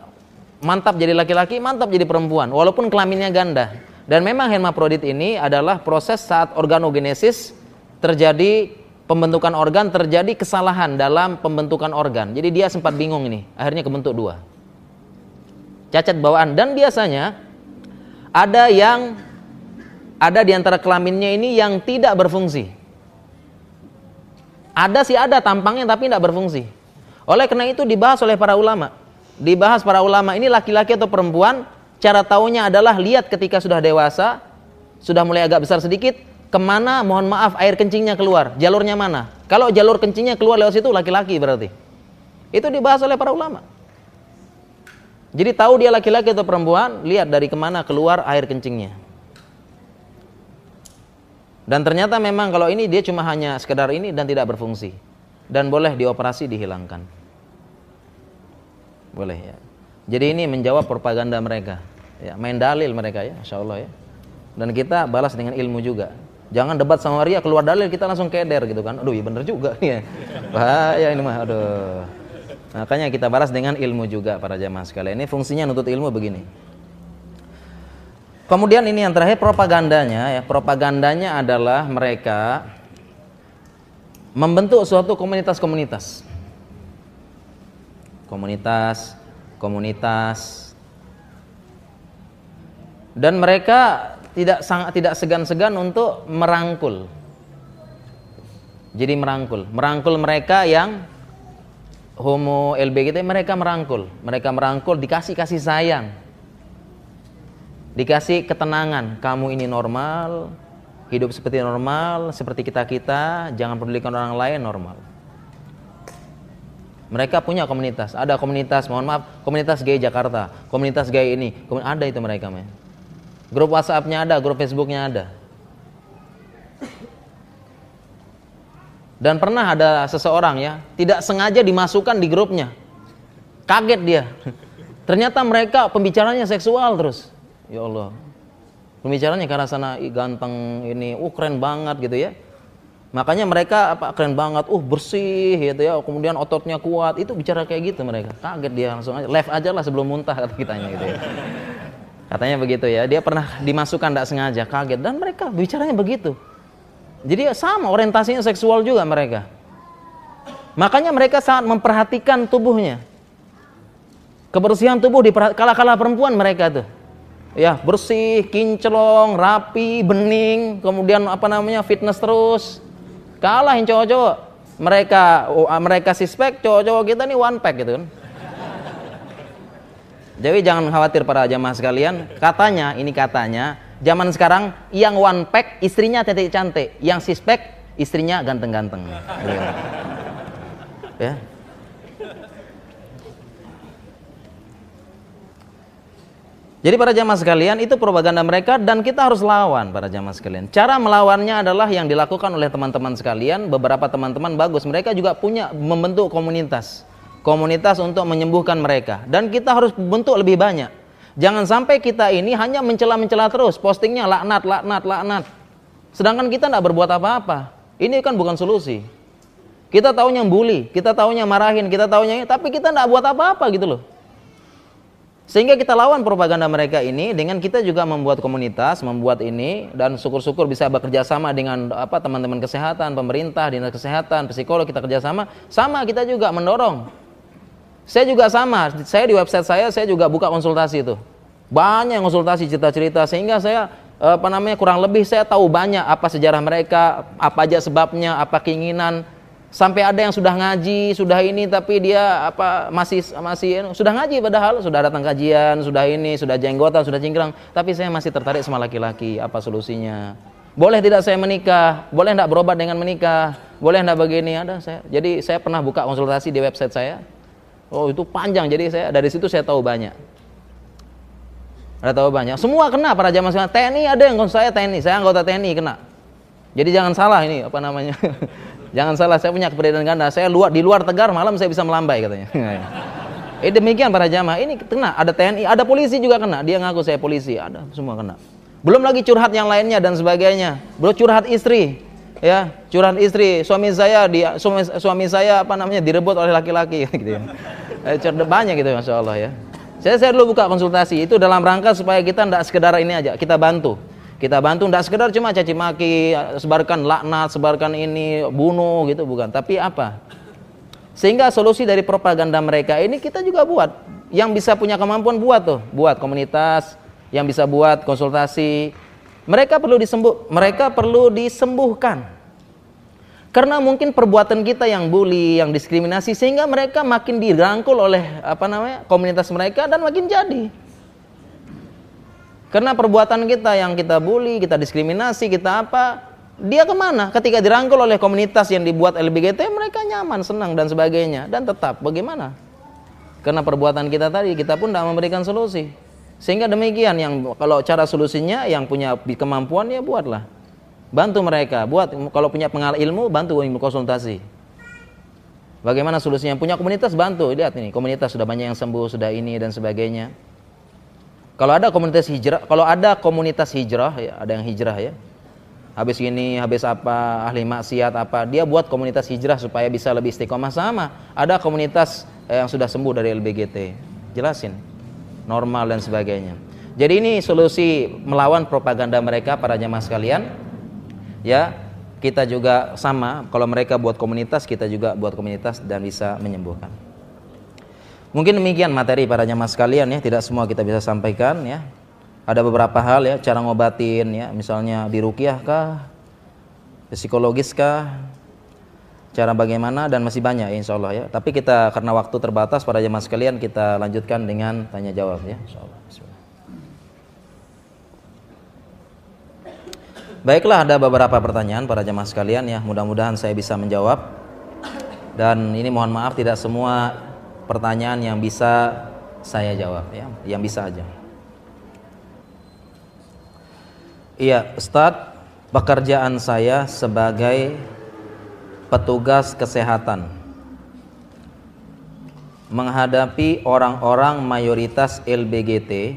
mantap jadi laki-laki, mantap jadi perempuan, walaupun kelaminnya ganda. Dan memang hermaprodit ini adalah proses saat organogenesis terjadi pembentukan organ, terjadi kesalahan dalam pembentukan organ. Jadi dia sempat bingung ini, akhirnya kebentuk dua. Cacat bawaan dan biasanya ada yang ada di antara kelaminnya ini yang tidak berfungsi. Ada sih ada tampangnya tapi tidak berfungsi. Oleh karena itu dibahas oleh para ulama dibahas para ulama ini laki-laki atau perempuan, cara taunya adalah lihat ketika sudah dewasa, sudah mulai agak besar sedikit, ke mana mohon maaf air kencingnya keluar, jalurnya mana. Kalau jalur kencingnya keluar lewat situ laki-laki berarti. Itu dibahas oleh para ulama. Jadi tahu dia laki-laki atau perempuan, lihat dari ke mana keluar air kencingnya. Dan ternyata memang kalau ini dia cuma hanya sekedar ini dan tidak berfungsi. Dan boleh dioperasi dihilangkan. Boleh ya. Jadi ini menjawab propaganda mereka. Ya, main dalil mereka ya, Masya Allah ya. Dan kita balas dengan ilmu juga. Jangan debat sama Ria keluar dalil kita langsung keder gitu kan. Aduh, ya bener juga ya. Bahaya ini mah. Aduh. Makanya kita balas dengan ilmu juga para jamaah sekalian. Ini fungsinya nuntut ilmu begini. Kemudian ini yang terakhir propagandanya ya. Propagandanya adalah mereka membentuk suatu komunitas-komunitas komunitas, komunitas. Dan mereka tidak sangat tidak segan-segan untuk merangkul. Jadi merangkul, merangkul mereka yang homo LBGT mereka merangkul, mereka merangkul dikasih kasih sayang. Dikasih ketenangan, kamu ini normal, hidup seperti normal, seperti kita-kita, jangan pedulikan orang lain normal. Mereka punya komunitas. Ada komunitas, mohon maaf, komunitas gay Jakarta, komunitas gay ini, ada itu mereka, men. Grup WhatsApp-nya ada, grup Facebook-nya ada. Dan pernah ada seseorang ya, tidak sengaja dimasukkan di grupnya. Kaget dia. Ternyata mereka pembicaranya seksual terus. Ya Allah. Pembicaranya karena sana ganteng ini, uh keren banget gitu ya Makanya mereka apa keren banget, uh bersih gitu ya, kemudian ototnya kuat. Itu bicara kayak gitu mereka. Kaget dia langsung aja, live aja lah sebelum muntah kata kitanya gitu ya. Katanya begitu ya. Dia pernah dimasukkan tidak sengaja, kaget dan mereka bicaranya begitu. Jadi sama orientasinya seksual juga mereka. Makanya mereka sangat memperhatikan tubuhnya. Kebersihan tubuh di kala-kala perempuan mereka tuh. Ya, bersih, kinclong, rapi, bening, kemudian apa namanya? fitness terus. Kalahin cowok-cowok. Mereka oh, mereka sispek, cowok-cowok kita nih one pack gitu kan. Jadi jangan khawatir para jamaah sekalian. Katanya, ini katanya, zaman sekarang yang one pack istrinya cantik cantik, yang sispek istrinya ganteng-ganteng. ya. Jadi para jamaah sekalian itu propaganda mereka dan kita harus lawan para jamaah sekalian. Cara melawannya adalah yang dilakukan oleh teman-teman sekalian. Beberapa teman-teman bagus, mereka juga punya membentuk komunitas. Komunitas untuk menyembuhkan mereka dan kita harus bentuk lebih banyak. Jangan sampai kita ini hanya mencela-mencela terus, postingnya laknat, laknat, laknat. Sedangkan kita tidak berbuat apa-apa. Ini kan bukan solusi. Kita tahunya bully, kita tahunya marahin, kita tahunya tapi kita tidak buat apa-apa gitu loh. Sehingga kita lawan propaganda mereka ini dengan kita juga membuat komunitas, membuat ini dan syukur-syukur bisa bekerja sama dengan apa teman-teman kesehatan, pemerintah, dinas kesehatan, psikolog kita kerjasama. Sama kita juga mendorong saya juga sama, saya di website saya saya juga buka konsultasi itu. Banyak konsultasi cerita-cerita sehingga saya apa namanya kurang lebih saya tahu banyak apa sejarah mereka, apa aja sebabnya, apa keinginan. Sampai ada yang sudah ngaji, sudah ini tapi dia apa masih masih sudah ngaji padahal sudah datang kajian, sudah ini, sudah jenggotan, sudah cingkrang, tapi saya masih tertarik sama laki-laki. Apa solusinya? Boleh tidak saya menikah? Boleh tidak berobat dengan menikah? Boleh tidak begini? Ada saya. Jadi saya pernah buka konsultasi di website saya Oh itu panjang, jadi saya dari situ saya tahu banyak. Ada tahu banyak. Semua kena para jamaah sekalian. TNI ada yang saya TNI, saya anggota TNI kena. Jadi jangan salah ini apa namanya. jangan salah, saya punya kepribadian ganda. Saya luar di luar tegar malam saya bisa melambai katanya. eh demikian para jamaah ini kena. Ada TNI, ada polisi juga kena. Dia ngaku saya polisi, ada semua kena. Belum lagi curhat yang lainnya dan sebagainya. Belum curhat istri, ya curhat istri suami saya di suami, suami saya apa namanya direbut oleh laki-laki gitu ya eh, banyak gitu masya Allah ya. Saya saya dulu buka konsultasi itu dalam rangka supaya kita tidak sekedar ini aja kita bantu. Kita bantu tidak sekedar cuma caci maki sebarkan laknat sebarkan ini bunuh gitu bukan. Tapi apa? Sehingga solusi dari propaganda mereka ini kita juga buat. Yang bisa punya kemampuan buat tuh buat komunitas yang bisa buat konsultasi. Mereka perlu disembuh, mereka perlu disembuhkan. Karena mungkin perbuatan kita yang bully, yang diskriminasi sehingga mereka makin dirangkul oleh apa namanya? komunitas mereka dan makin jadi. Karena perbuatan kita yang kita bully, kita diskriminasi, kita apa, dia ke mana? Ketika dirangkul oleh komunitas yang dibuat LBGT, mereka nyaman, senang dan sebagainya. Dan tetap bagaimana? Karena perbuatan kita tadi, kita pun tidak memberikan solusi. Sehingga demikian yang kalau cara solusinya yang punya kemampuan ya buatlah. Bantu mereka, buat kalau punya pengal ilmu bantu ilmu konsultasi. Bagaimana solusinya? Punya komunitas bantu, lihat ini komunitas sudah banyak yang sembuh, sudah ini dan sebagainya. Kalau ada komunitas hijrah, kalau ada komunitas hijrah ya, ada yang hijrah ya. Habis ini, habis apa, ahli maksiat apa, dia buat komunitas hijrah supaya bisa lebih istiqomah sama. Ada komunitas yang sudah sembuh dari LBGT. Jelasin normal dan sebagainya. Jadi ini solusi melawan propaganda mereka para jamaah sekalian. Ya, kita juga sama kalau mereka buat komunitas, kita juga buat komunitas dan bisa menyembuhkan. Mungkin demikian materi para jamaah sekalian ya, tidak semua kita bisa sampaikan ya. Ada beberapa hal ya, cara ngobatin ya, misalnya di rukiah kah, psikologis kah, cara bagaimana dan masih banyak ya insya Allah ya. Tapi kita karena waktu terbatas pada jemaah sekalian kita lanjutkan dengan tanya jawab ya insya Allah. Baiklah ada beberapa pertanyaan para jemaah sekalian ya. Mudah-mudahan saya bisa menjawab. Dan ini mohon maaf tidak semua pertanyaan yang bisa saya jawab ya. Yang bisa aja. Iya Ustadz pekerjaan saya sebagai petugas kesehatan. Menghadapi orang-orang mayoritas LBGT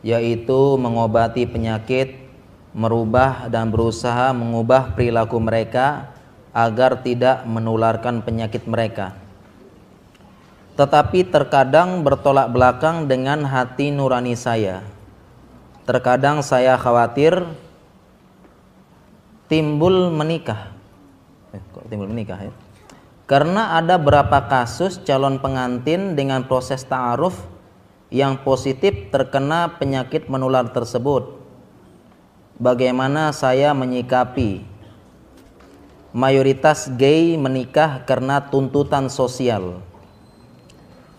yaitu mengobati penyakit, merubah dan berusaha mengubah perilaku mereka agar tidak menularkan penyakit mereka. Tetapi terkadang bertolak belakang dengan hati nurani saya. Terkadang saya khawatir timbul menikah. Eh, kok timbul menikah ya? Karena ada berapa kasus calon pengantin dengan proses ta'aruf yang positif terkena penyakit menular tersebut. Bagaimana saya menyikapi mayoritas gay menikah karena tuntutan sosial?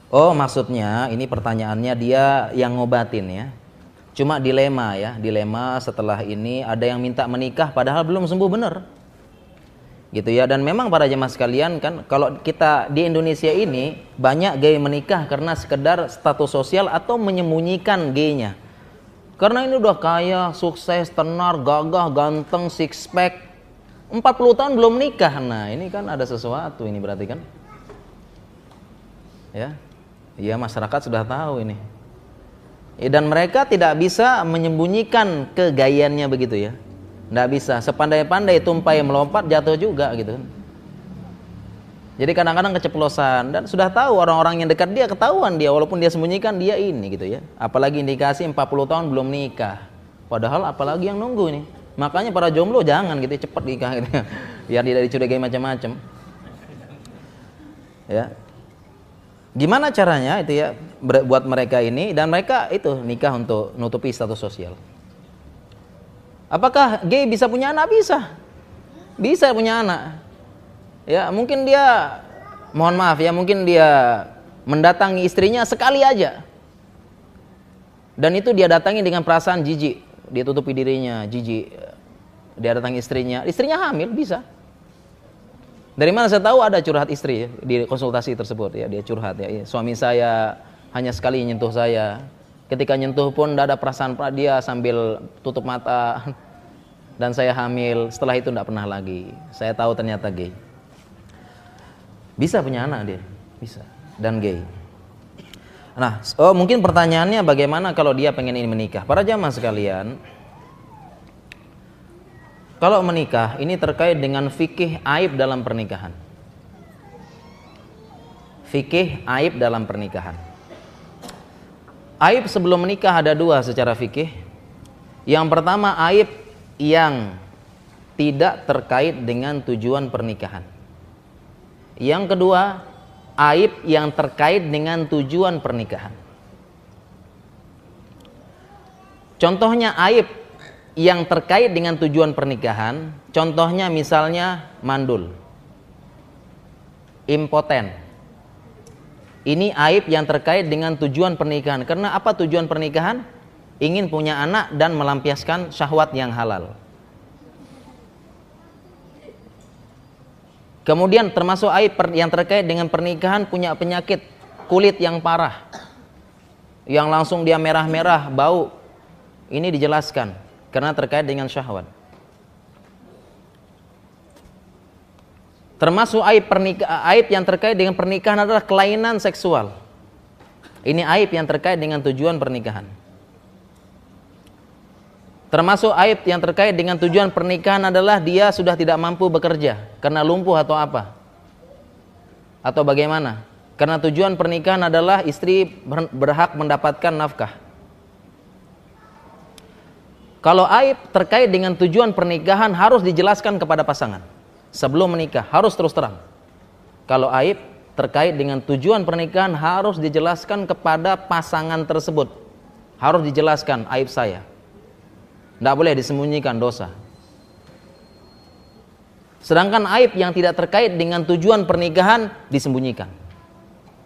Oh, maksudnya ini pertanyaannya dia yang ngobatin ya. Cuma dilema ya, dilema setelah ini ada yang minta menikah padahal belum sembuh benar gitu ya dan memang para jemaah sekalian kan kalau kita di Indonesia ini banyak gay menikah karena sekedar status sosial atau menyembunyikan gaynya karena ini udah kaya sukses tenar gagah ganteng six pack 40 tahun belum nikah. Nah ini kan ada sesuatu ini berarti kan? Ya. Ya masyarakat sudah tahu ini. Ya, dan mereka tidak bisa menyembunyikan kegayannya begitu ya. Nggak bisa. Sepandai-pandai tumpai melompat jatuh juga gitu. Jadi kadang-kadang keceplosan dan sudah tahu orang-orang yang dekat dia ketahuan dia walaupun dia sembunyikan dia ini gitu ya. Apalagi indikasi 40 tahun belum nikah. Padahal apalagi yang nunggu nih. Makanya para jomblo jangan gitu cepet nikah gitu. Biar tidak dicurigai macam-macam. Ya. Gimana caranya itu ya buat mereka ini dan mereka itu nikah untuk nutupi status sosial. Apakah gay bisa punya anak? Bisa. Bisa punya anak. Ya, mungkin dia mohon maaf ya, mungkin dia mendatangi istrinya sekali aja. Dan itu dia datangi dengan perasaan jijik, dia tutupi dirinya, jijik. Dia datangi istrinya, istrinya hamil bisa. Dari mana saya tahu ada curhat istri ya, di konsultasi tersebut ya, dia curhat ya, suami saya hanya sekali nyentuh saya, Ketika nyentuh pun tidak ada perasaan dia sambil tutup mata dan saya hamil. Setelah itu tidak pernah lagi. Saya tahu ternyata gay. Bisa punya anak dia, bisa dan gay. Nah, oh mungkin pertanyaannya bagaimana kalau dia pengen ini menikah? Para jamaah sekalian, kalau menikah ini terkait dengan fikih aib dalam pernikahan. Fikih aib dalam pernikahan. Aib sebelum menikah ada dua secara fikih. Yang pertama aib yang tidak terkait dengan tujuan pernikahan. Yang kedua, aib yang terkait dengan tujuan pernikahan. Contohnya aib yang terkait dengan tujuan pernikahan, contohnya misalnya mandul, impoten, ini aib yang terkait dengan tujuan pernikahan. Karena apa tujuan pernikahan? Ingin punya anak dan melampiaskan syahwat yang halal. Kemudian termasuk aib yang terkait dengan pernikahan punya penyakit kulit yang parah. Yang langsung dia merah-merah, bau. Ini dijelaskan karena terkait dengan syahwat. Termasuk aib, pernikah, aib yang terkait dengan pernikahan adalah kelainan seksual. Ini aib yang terkait dengan tujuan pernikahan. Termasuk aib yang terkait dengan tujuan pernikahan adalah dia sudah tidak mampu bekerja karena lumpuh atau apa? Atau bagaimana? Karena tujuan pernikahan adalah istri berhak mendapatkan nafkah. Kalau aib terkait dengan tujuan pernikahan harus dijelaskan kepada pasangan sebelum menikah harus terus terang. Kalau aib terkait dengan tujuan pernikahan harus dijelaskan kepada pasangan tersebut. Harus dijelaskan aib saya. Tidak boleh disembunyikan dosa. Sedangkan aib yang tidak terkait dengan tujuan pernikahan disembunyikan.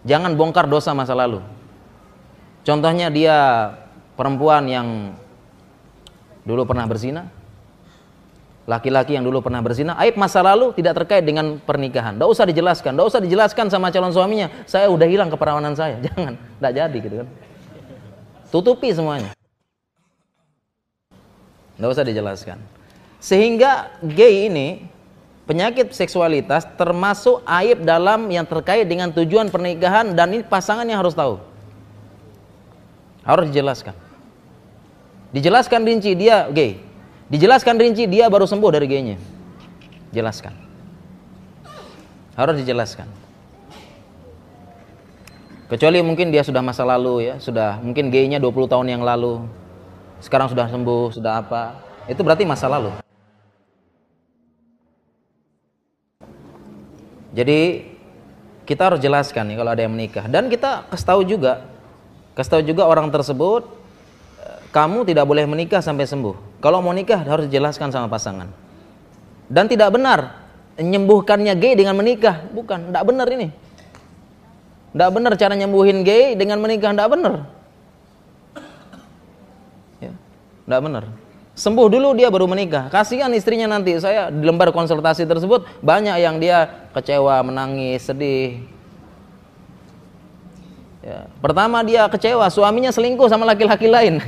Jangan bongkar dosa masa lalu. Contohnya dia perempuan yang dulu pernah berzina, laki-laki yang dulu pernah berzina, aib masa lalu tidak terkait dengan pernikahan. Tidak usah dijelaskan, tidak usah dijelaskan sama calon suaminya. Saya udah hilang keperawanan saya, jangan, tidak jadi gitu kan. Tutupi semuanya. Tidak usah dijelaskan. Sehingga gay ini penyakit seksualitas termasuk aib dalam yang terkait dengan tujuan pernikahan dan ini pasangan yang harus tahu. Harus dijelaskan. Dijelaskan rinci dia gay, Dijelaskan rinci dia baru sembuh dari gaynya. Jelaskan. Harus dijelaskan. Kecuali mungkin dia sudah masa lalu ya, sudah mungkin gaynya 20 tahun yang lalu sekarang sudah sembuh, sudah apa. Itu berarti masa lalu. Jadi kita harus jelaskan nih kalau ada yang menikah dan kita kasih tahu juga kasih tahu juga orang tersebut eh, kamu tidak boleh menikah sampai sembuh. Kalau mau nikah harus jelaskan sama pasangan. Dan tidak benar menyembuhkannya gay dengan menikah, bukan, tidak benar ini. Tidak benar cara nyembuhin gay dengan menikah, tidak benar. Tidak benar. Sembuh dulu dia baru menikah. Kasihan istrinya nanti. Saya di lembar konsultasi tersebut banyak yang dia kecewa, menangis, sedih. Ya. Pertama dia kecewa, suaminya selingkuh sama laki-laki lain.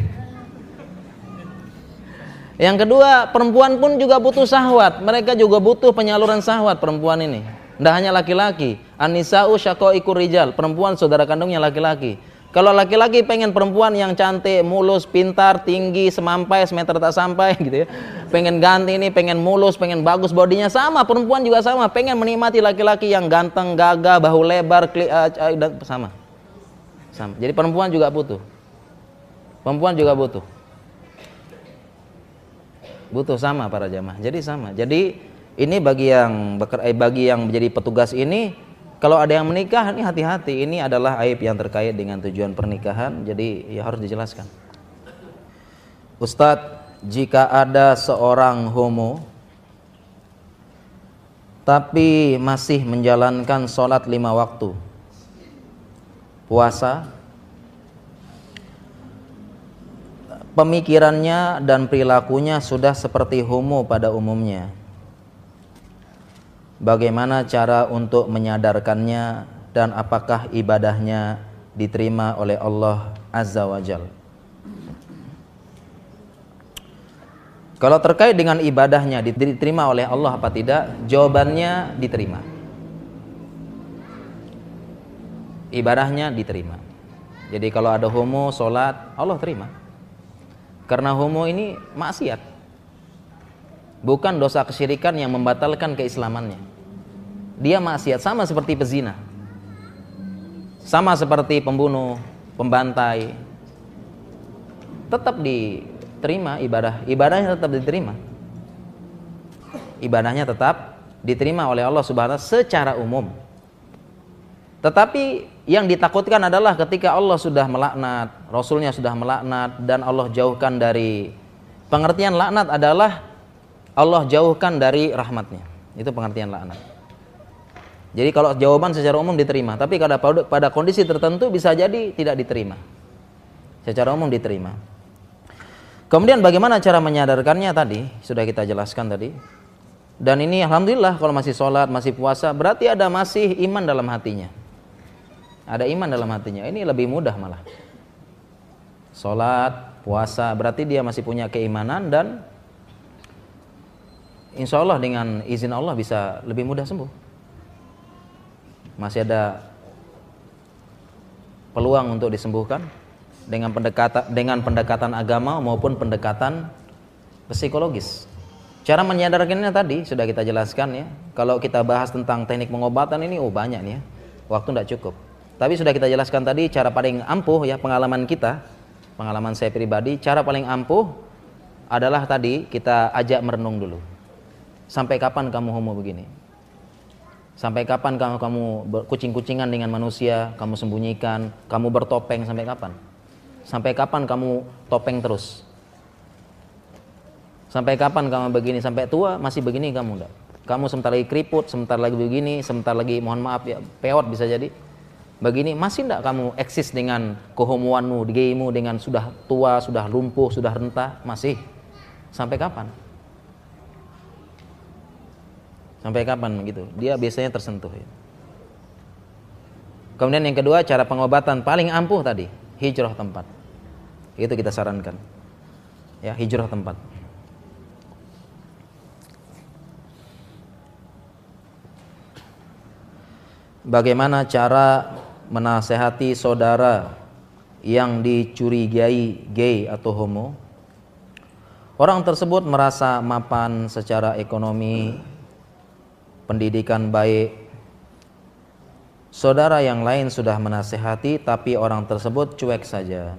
Yang kedua, perempuan pun juga butuh sahwat. Mereka juga butuh penyaluran sahwat perempuan ini. Tidak hanya laki-laki. Anisa'u ikur rijal. Perempuan saudara kandungnya laki-laki. Kalau laki-laki pengen perempuan yang cantik, mulus, pintar, tinggi, semampai, semeter tak sampai gitu ya. Pengen ganti ini, pengen mulus, pengen bagus bodinya sama, perempuan juga sama, pengen menikmati laki-laki yang ganteng, gagah, bahu lebar, kli, uh, uh, sama. Sama. Jadi perempuan juga butuh. Perempuan juga butuh. Butuh sama para jamaah. Jadi sama. Jadi ini bagi yang eh, bagi yang menjadi petugas ini kalau ada yang menikah ini hati-hati, ini adalah aib yang terkait dengan tujuan pernikahan, jadi ya harus dijelaskan. Ustadz, jika ada seorang homo tapi masih menjalankan sholat lima waktu, puasa, pemikirannya dan perilakunya sudah seperti homo pada umumnya bagaimana cara untuk menyadarkannya dan apakah ibadahnya diterima oleh Allah Azza wa Jal. Kalau terkait dengan ibadahnya diterima oleh Allah apa tidak? Jawabannya diterima. Ibadahnya diterima. Jadi kalau ada homo sholat, Allah terima. Karena homo ini maksiat. Bukan dosa kesyirikan yang membatalkan keislamannya dia maksiat sama seperti pezina. Sama seperti pembunuh, pembantai. Tetap diterima ibadah, ibadahnya tetap diterima. Ibadahnya tetap diterima oleh Allah Subhanahu secara umum. Tetapi yang ditakutkan adalah ketika Allah sudah melaknat, Rasulnya sudah melaknat dan Allah jauhkan dari pengertian laknat adalah Allah jauhkan dari rahmatnya. Itu pengertian laknat. Jadi kalau jawaban secara umum diterima, tapi pada pada kondisi tertentu bisa jadi tidak diterima. Secara umum diterima. Kemudian bagaimana cara menyadarkannya tadi sudah kita jelaskan tadi. Dan ini alhamdulillah kalau masih sholat, masih puasa, berarti ada masih iman dalam hatinya. Ada iman dalam hatinya. Ini lebih mudah malah. Sholat, puasa, berarti dia masih punya keimanan dan insya Allah dengan izin Allah bisa lebih mudah sembuh masih ada peluang untuk disembuhkan dengan pendekatan dengan pendekatan agama maupun pendekatan psikologis. Cara menyadarkannya tadi sudah kita jelaskan ya. Kalau kita bahas tentang teknik pengobatan ini oh banyak nih ya. Waktu tidak cukup. Tapi sudah kita jelaskan tadi cara paling ampuh ya pengalaman kita, pengalaman saya pribadi, cara paling ampuh adalah tadi kita ajak merenung dulu. Sampai kapan kamu homo begini? Sampai kapan kamu kamu kucing-kucingan dengan manusia, kamu sembunyikan, kamu bertopeng sampai kapan? Sampai kapan kamu topeng terus? Sampai kapan kamu begini? Sampai tua masih begini kamu enggak? Kamu sebentar lagi keriput, sebentar lagi begini, sebentar lagi mohon maaf ya, peot bisa jadi. Begini masih enggak kamu eksis dengan kehomoanmu, gaymu dengan sudah tua, sudah lumpuh, sudah rentah? Masih. Sampai kapan? Sampai kapan begitu? Dia biasanya tersentuh. Ya. Kemudian yang kedua cara pengobatan paling ampuh tadi hijrah tempat. Itu kita sarankan. Ya hijrah tempat. Bagaimana cara menasehati saudara yang dicurigai gay atau homo? Orang tersebut merasa mapan secara ekonomi, pendidikan baik. Saudara yang lain sudah menasehati tapi orang tersebut cuek saja.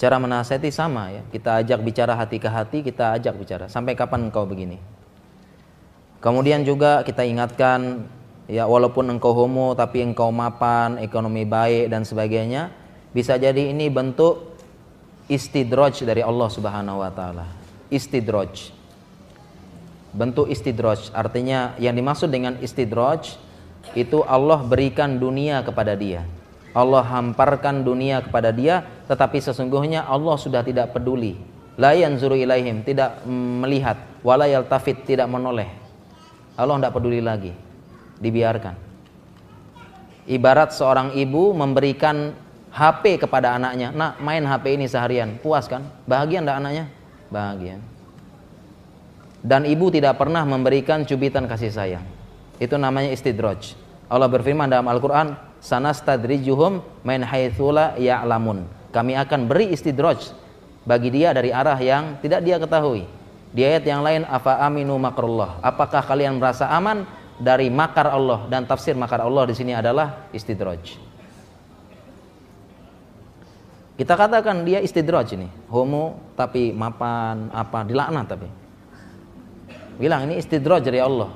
Cara menasehati sama ya. Kita ajak bicara hati ke hati, kita ajak bicara. Sampai kapan engkau begini? Kemudian juga kita ingatkan ya walaupun engkau homo tapi engkau mapan, ekonomi baik dan sebagainya, bisa jadi ini bentuk istidraj dari Allah Subhanahu wa taala. Istidraj. Bentuk istidraj artinya yang dimaksud dengan istidraj itu Allah berikan dunia kepada dia. Allah hamparkan dunia kepada dia tetapi sesungguhnya Allah sudah tidak peduli. La yanzuru ilaihim, tidak melihat, wala yaltafit, tidak menoleh. Allah tidak peduli lagi. Dibiarkan. Ibarat seorang ibu memberikan HP kepada anaknya. Nak, main HP ini seharian. Puas kan? Bahagia enggak anaknya? Bahagia. Dan ibu tidak pernah memberikan cubitan kasih sayang. Itu namanya istidraj. Allah berfirman dalam Al-Qur'an, "Sanastadrijuhum min haitsula ya'lamun." Kami akan beri istidraj bagi dia dari arah yang tidak dia ketahui. Di ayat yang lain, "Afa aminu makrullah." Apakah kalian merasa aman dari makar Allah dan tafsir makar Allah di sini adalah istidraj. Kita katakan dia istidraj ini, homo tapi mapan apa dilaknat tapi. Bilang ini istidraj dari Allah.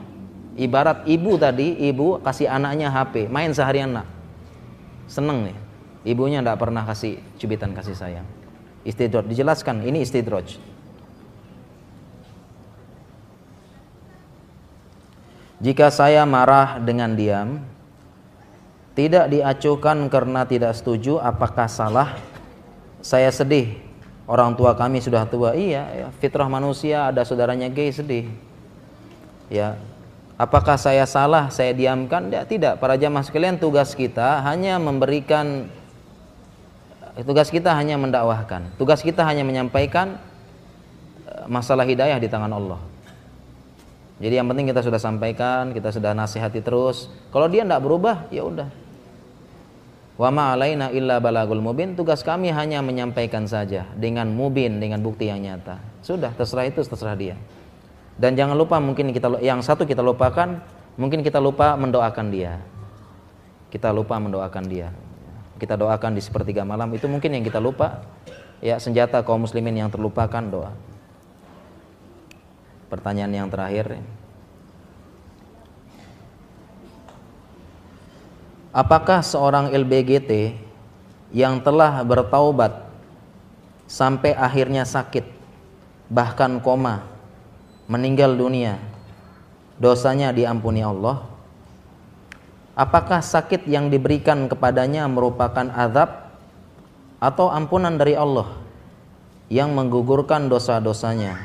Ibarat ibu tadi, ibu kasih anaknya HP, main seharian nak. Seneng nih. Ibunya tidak pernah kasih cubitan kasih sayang. Istidraj dijelaskan ini istidraj. Jika saya marah dengan diam, tidak diacuhkan karena tidak setuju, apakah salah? Saya sedih, orang tua kami sudah tua. Iya, ya, fitrah manusia ada saudaranya gay sedih. Ya, apakah saya salah? Saya diamkan? Ya, tidak. Para jamaah sekalian, tugas kita hanya memberikan tugas kita hanya mendakwahkan. Tugas kita hanya menyampaikan eh, masalah hidayah di tangan Allah. Jadi yang penting kita sudah sampaikan, kita sudah nasihati terus. Kalau dia tidak berubah, ya udah, Wa ma'alaina illa balagul mubin. Tugas kami hanya menyampaikan saja dengan mubin, dengan bukti yang nyata. Sudah, terserah itu terserah dia. Dan jangan lupa mungkin kita yang satu kita lupakan, mungkin kita lupa mendoakan dia. Kita lupa mendoakan dia. Kita doakan di sepertiga malam itu mungkin yang kita lupa. Ya, senjata kaum muslimin yang terlupakan doa. Pertanyaan yang terakhir. Apakah seorang LBGT yang telah bertaubat sampai akhirnya sakit, bahkan koma, meninggal dunia, dosanya diampuni Allah? Apakah sakit yang diberikan kepadanya merupakan azab atau ampunan dari Allah yang menggugurkan dosa-dosanya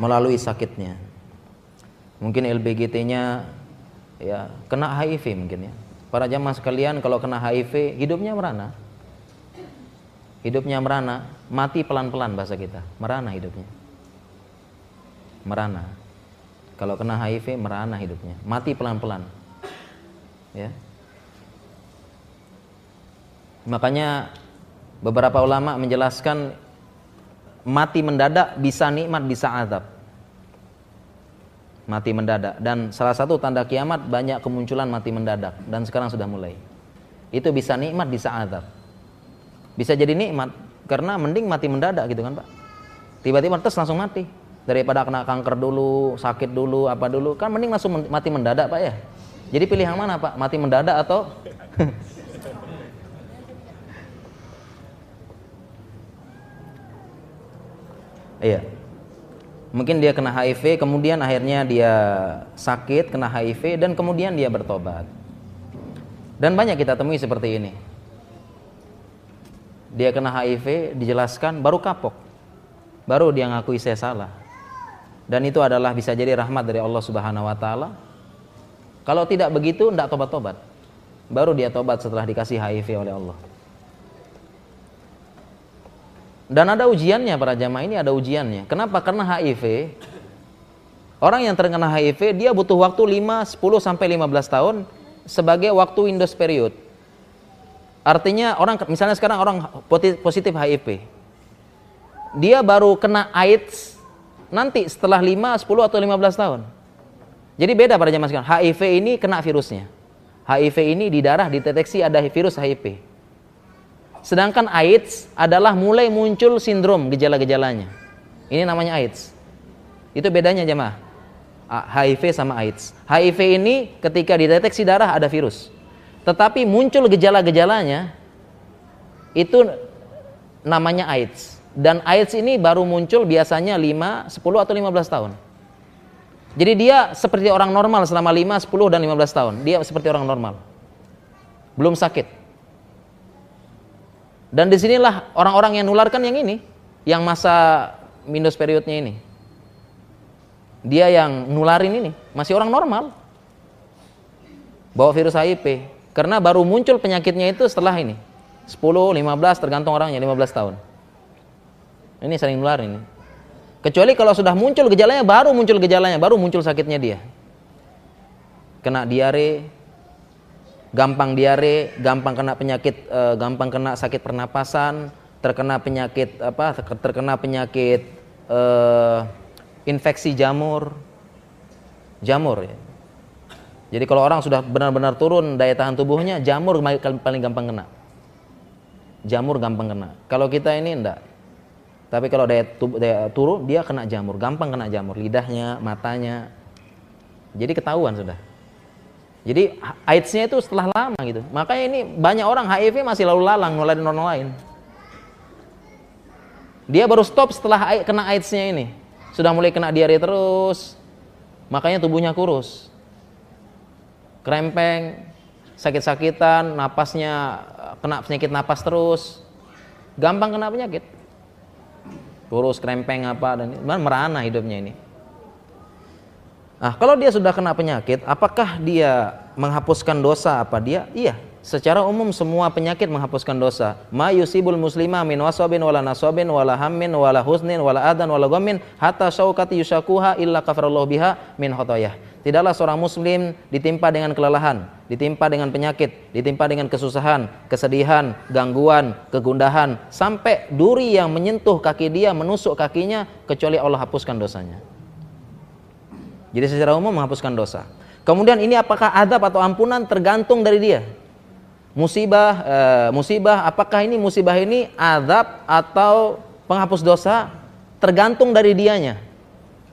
melalui sakitnya? Mungkin LBGT-nya ya kena HIV mungkin ya Para jamaah sekalian kalau kena HIV hidupnya merana. Hidupnya merana, mati pelan-pelan bahasa kita. Merana hidupnya. Merana. Kalau kena HIV merana hidupnya, mati pelan-pelan. Ya. Makanya beberapa ulama menjelaskan mati mendadak bisa nikmat bisa azab. Mati mendadak. Dan salah satu tanda kiamat banyak kemunculan mati mendadak. Dan sekarang sudah mulai. Itu bisa nikmat bisa azab. Bisa jadi nikmat karena mending mati mendadak gitu kan pak. Tiba-tiba terus langsung mati daripada kena kanker dulu sakit dulu apa dulu kan mending langsung mati mendadak pak ya jadi pilih yang mana pak mati mendadak atau iya Mungkin dia kena HIV, kemudian akhirnya dia sakit, kena HIV, dan kemudian dia bertobat. Dan banyak kita temui seperti ini. Dia kena HIV, dijelaskan, baru kapok. Baru dia ngakui saya salah. Dan itu adalah bisa jadi rahmat dari Allah Subhanahu wa taala. Kalau tidak begitu, tidak tobat-tobat. Baru dia tobat setelah dikasih HIV oleh Allah. Dan ada ujiannya para jamaah ini ada ujiannya. Kenapa? Karena HIV orang yang terkena HIV dia butuh waktu 5, 10 sampai 15 tahun sebagai waktu Windows period. Artinya orang misalnya sekarang orang positif HIV. Dia baru kena AIDS nanti setelah 5, 10 atau 15 tahun. Jadi beda para jamaah sekalian. HIV ini kena virusnya. HIV ini di darah dideteksi ada virus HIV. Sedangkan AIDS adalah mulai muncul sindrom gejala-gejalanya. Ini namanya AIDS. Itu bedanya jemaah. HIV sama AIDS. HIV ini ketika dideteksi darah ada virus. Tetapi muncul gejala-gejalanya itu namanya AIDS. Dan AIDS ini baru muncul biasanya 5, 10 atau 15 tahun. Jadi dia seperti orang normal selama 5, 10 dan 15 tahun. Dia seperti orang normal. Belum sakit. Dan di sinilah orang-orang yang nularkan yang ini, yang masa minus periodnya ini. Dia yang nularin ini, masih orang normal. Bawa virus HIV. Karena baru muncul penyakitnya itu setelah ini. 10, 15 tergantung orangnya 15 tahun. Ini sering nular ini. Kecuali kalau sudah muncul gejalanya baru muncul gejalanya, baru muncul sakitnya dia. Kena diare, gampang diare, gampang kena penyakit e, gampang kena sakit pernapasan, terkena penyakit apa? terkena penyakit e, infeksi jamur. Jamur ya. Jadi kalau orang sudah benar-benar turun daya tahan tubuhnya, jamur paling gampang kena jamur gampang kena. Kalau kita ini enggak. Tapi kalau daya, daya turun dia kena jamur, gampang kena jamur, lidahnya, matanya. Jadi ketahuan sudah. Jadi AIDS-nya itu setelah lama gitu. Makanya ini banyak orang HIV masih lalu lalang nularin orang lain. Dia baru stop setelah kena AIDS-nya ini. Sudah mulai kena diare terus. Makanya tubuhnya kurus. Krempeng, sakit-sakitan, napasnya kena penyakit napas terus, gampang kena penyakit. Kurus, krempeng apa dan merana hidupnya ini. Nah, kalau dia sudah kena penyakit, apakah dia menghapuskan dosa apa dia? Iya, secara umum semua penyakit menghapuskan dosa. Ma yusibul muslima min wasabin wala nasabin wala hammin wala husnin wala adan wala ghammin hatta syaukati yusakuha illa kafarallahu biha min khotoyah. Tidaklah seorang muslim ditimpa dengan kelelahan, ditimpa dengan penyakit, ditimpa dengan kesusahan, kesedihan, gangguan, kegundahan, sampai duri yang menyentuh kaki dia, menusuk kakinya, kecuali Allah hapuskan dosanya. Jadi secara umum menghapuskan dosa. Kemudian ini apakah adab atau ampunan tergantung dari dia. Musibah, e, musibah, apakah ini musibah ini adab atau penghapus dosa tergantung dari dianya.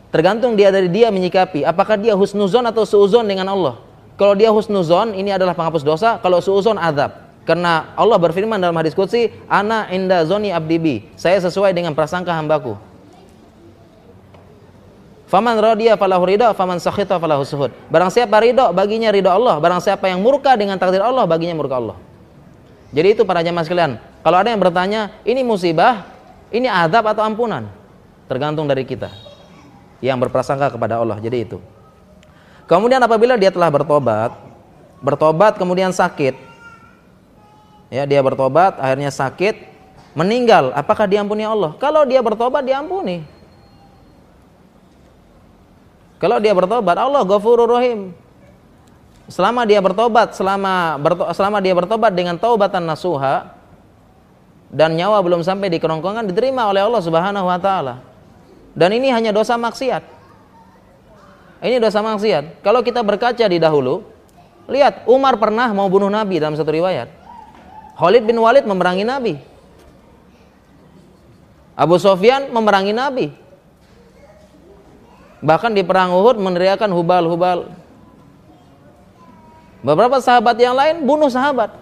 Tergantung dia dari dia menyikapi. Apakah dia husnuzon atau suuzon dengan Allah. Kalau dia husnuzon, ini adalah penghapus dosa. Kalau suuzon, adab. Karena Allah berfirman dalam hadis Qudsi, Ana inda zoni abdibi. Saya sesuai dengan prasangka hambaku. Faman radiya falahu ridha, faman sakhita falahu suhud. Barang siapa ridho, baginya ridho Allah. Barang siapa yang murka dengan takdir Allah, baginya murka Allah. Jadi itu para jemaah sekalian. Kalau ada yang bertanya, ini musibah, ini adab atau ampunan? Tergantung dari kita yang berprasangka kepada Allah. Jadi itu. Kemudian apabila dia telah bertobat, bertobat kemudian sakit, ya dia bertobat akhirnya sakit, meninggal, apakah diampuni Allah? Kalau dia bertobat diampuni. Kalau dia bertobat, Allah Ghafurur Rahim. Selama dia bertobat, selama berto, selama dia bertobat dengan taubatan nasuha dan nyawa belum sampai di kerongkongan diterima oleh Allah Subhanahu wa taala. Dan ini hanya dosa maksiat. Ini dosa maksiat. Kalau kita berkaca di dahulu, lihat Umar pernah mau bunuh Nabi dalam satu riwayat. Khalid bin Walid memerangi Nabi. Abu Sofyan memerangi Nabi. Bahkan di perang Uhud meneriakan hubal-hubal. Beberapa sahabat yang lain bunuh sahabat.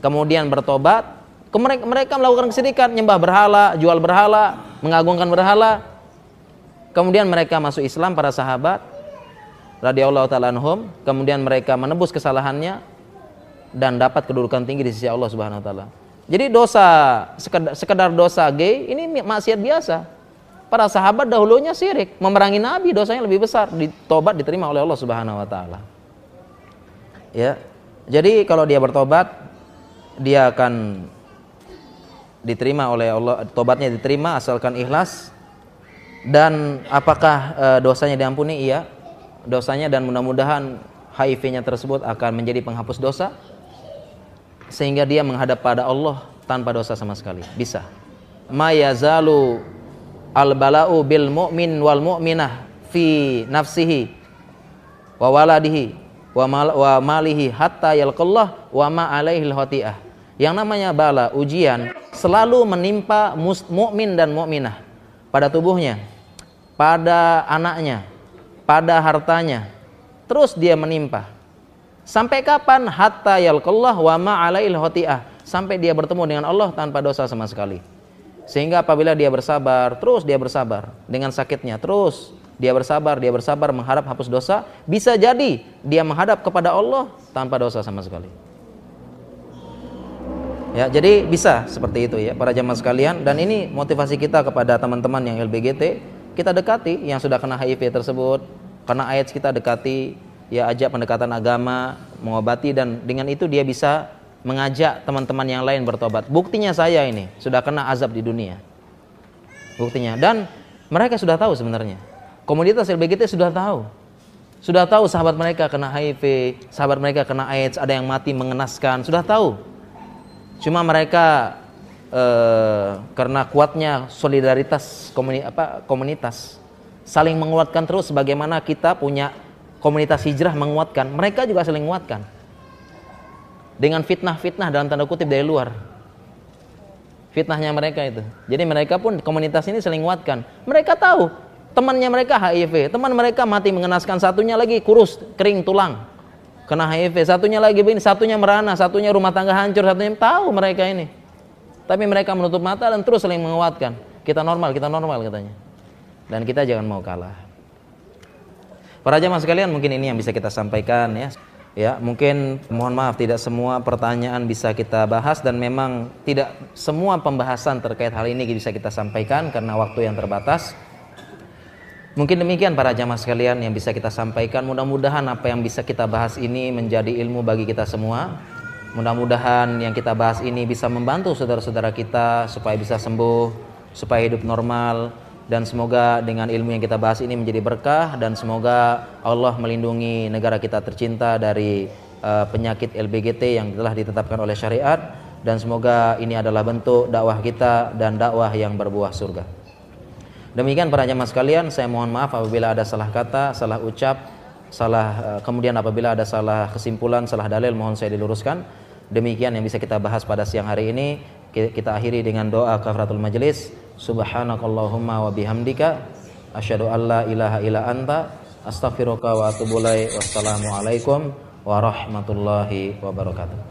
Kemudian bertobat, mereka melakukan kesedihan, nyembah berhala, jual berhala, mengagungkan berhala. Kemudian mereka masuk Islam para sahabat radhiyallahu taala anhum, kemudian mereka menebus kesalahannya dan dapat kedudukan tinggi di sisi Allah Subhanahu wa taala. Jadi dosa sekedar, dosa gay ini maksiat biasa. Para sahabat dahulunya syirik, memerangi nabi dosanya lebih besar, ditobat diterima oleh Allah Subhanahu wa taala. Ya. Jadi kalau dia bertobat dia akan diterima oleh Allah, tobatnya diterima asalkan ikhlas. Dan apakah e, dosanya diampuni? Iya. Dosanya dan mudah-mudahan HIV-nya tersebut akan menjadi penghapus dosa sehingga dia menghadap pada Allah tanpa dosa sama sekali. Bisa. Ma yazalu al bala'u bil mu'min wal mu'minah fi nafsihi wa waladihi wa, mal, wa malihi hatta yalqallah wa ma alaihi al yang namanya bala, ujian selalu menimpa mukmin dan mukminah pada tubuhnya, pada anaknya, pada hartanya. Terus dia menimpa. Sampai kapan? Hatta yalqallah wa ma alail hoti'ah. Sampai dia bertemu dengan Allah tanpa dosa sama sekali. Sehingga apabila dia bersabar, terus dia bersabar dengan sakitnya, terus dia bersabar, dia bersabar mengharap hapus dosa, bisa jadi dia menghadap kepada Allah tanpa dosa sama sekali. Ya, jadi bisa seperti itu ya para jamaah sekalian dan ini motivasi kita kepada teman-teman yang LBGT, kita dekati yang sudah kena HIV tersebut, karena ayat kita dekati, ya ajak pendekatan agama, mengobati dan dengan itu dia bisa mengajak teman-teman yang lain bertobat. Buktinya saya ini sudah kena azab di dunia. Buktinya dan mereka sudah tahu sebenarnya. Komunitas LBGT sudah tahu. Sudah tahu sahabat mereka kena HIV, sahabat mereka kena AIDS, ada yang mati mengenaskan, sudah tahu Cuma mereka eh, karena kuatnya solidaritas komuni, apa, komunitas saling menguatkan terus bagaimana kita punya komunitas hijrah menguatkan. Mereka juga saling menguatkan. Dengan fitnah-fitnah dalam tanda kutip dari luar. Fitnahnya mereka itu. Jadi mereka pun komunitas ini saling menguatkan. Mereka tahu temannya mereka HIV, teman mereka mati mengenaskan, satunya lagi kurus, kering tulang kena HIV, satunya lagi begini, satunya merana, satunya rumah tangga hancur, satunya tahu mereka ini. Tapi mereka menutup mata dan terus saling menguatkan. Kita normal, kita normal katanya. Dan kita jangan mau kalah. Para jamaah sekalian, mungkin ini yang bisa kita sampaikan ya. Ya, mungkin mohon maaf tidak semua pertanyaan bisa kita bahas dan memang tidak semua pembahasan terkait hal ini bisa kita sampaikan karena waktu yang terbatas. Mungkin demikian para jamaah sekalian yang bisa kita sampaikan. Mudah-mudahan apa yang bisa kita bahas ini menjadi ilmu bagi kita semua. Mudah-mudahan yang kita bahas ini bisa membantu saudara-saudara kita supaya bisa sembuh, supaya hidup normal dan semoga dengan ilmu yang kita bahas ini menjadi berkah dan semoga Allah melindungi negara kita tercinta dari uh, penyakit LBGT yang telah ditetapkan oleh syariat dan semoga ini adalah bentuk dakwah kita dan dakwah yang berbuah surga. Demikian para jemaah sekalian, saya mohon maaf apabila ada salah kata, salah ucap, salah eh, kemudian apabila ada salah kesimpulan, salah dalil mohon saya diluruskan. Demikian yang bisa kita bahas pada siang hari ini. Kita akhiri dengan doa kafaratul majelis. Subhanakallahumma wa bihamdika asyhadu an la ilaha illa anta astaghfiruka wa atubu ilaik. Wassalamualaikum warahmatullahi wabarakatuh.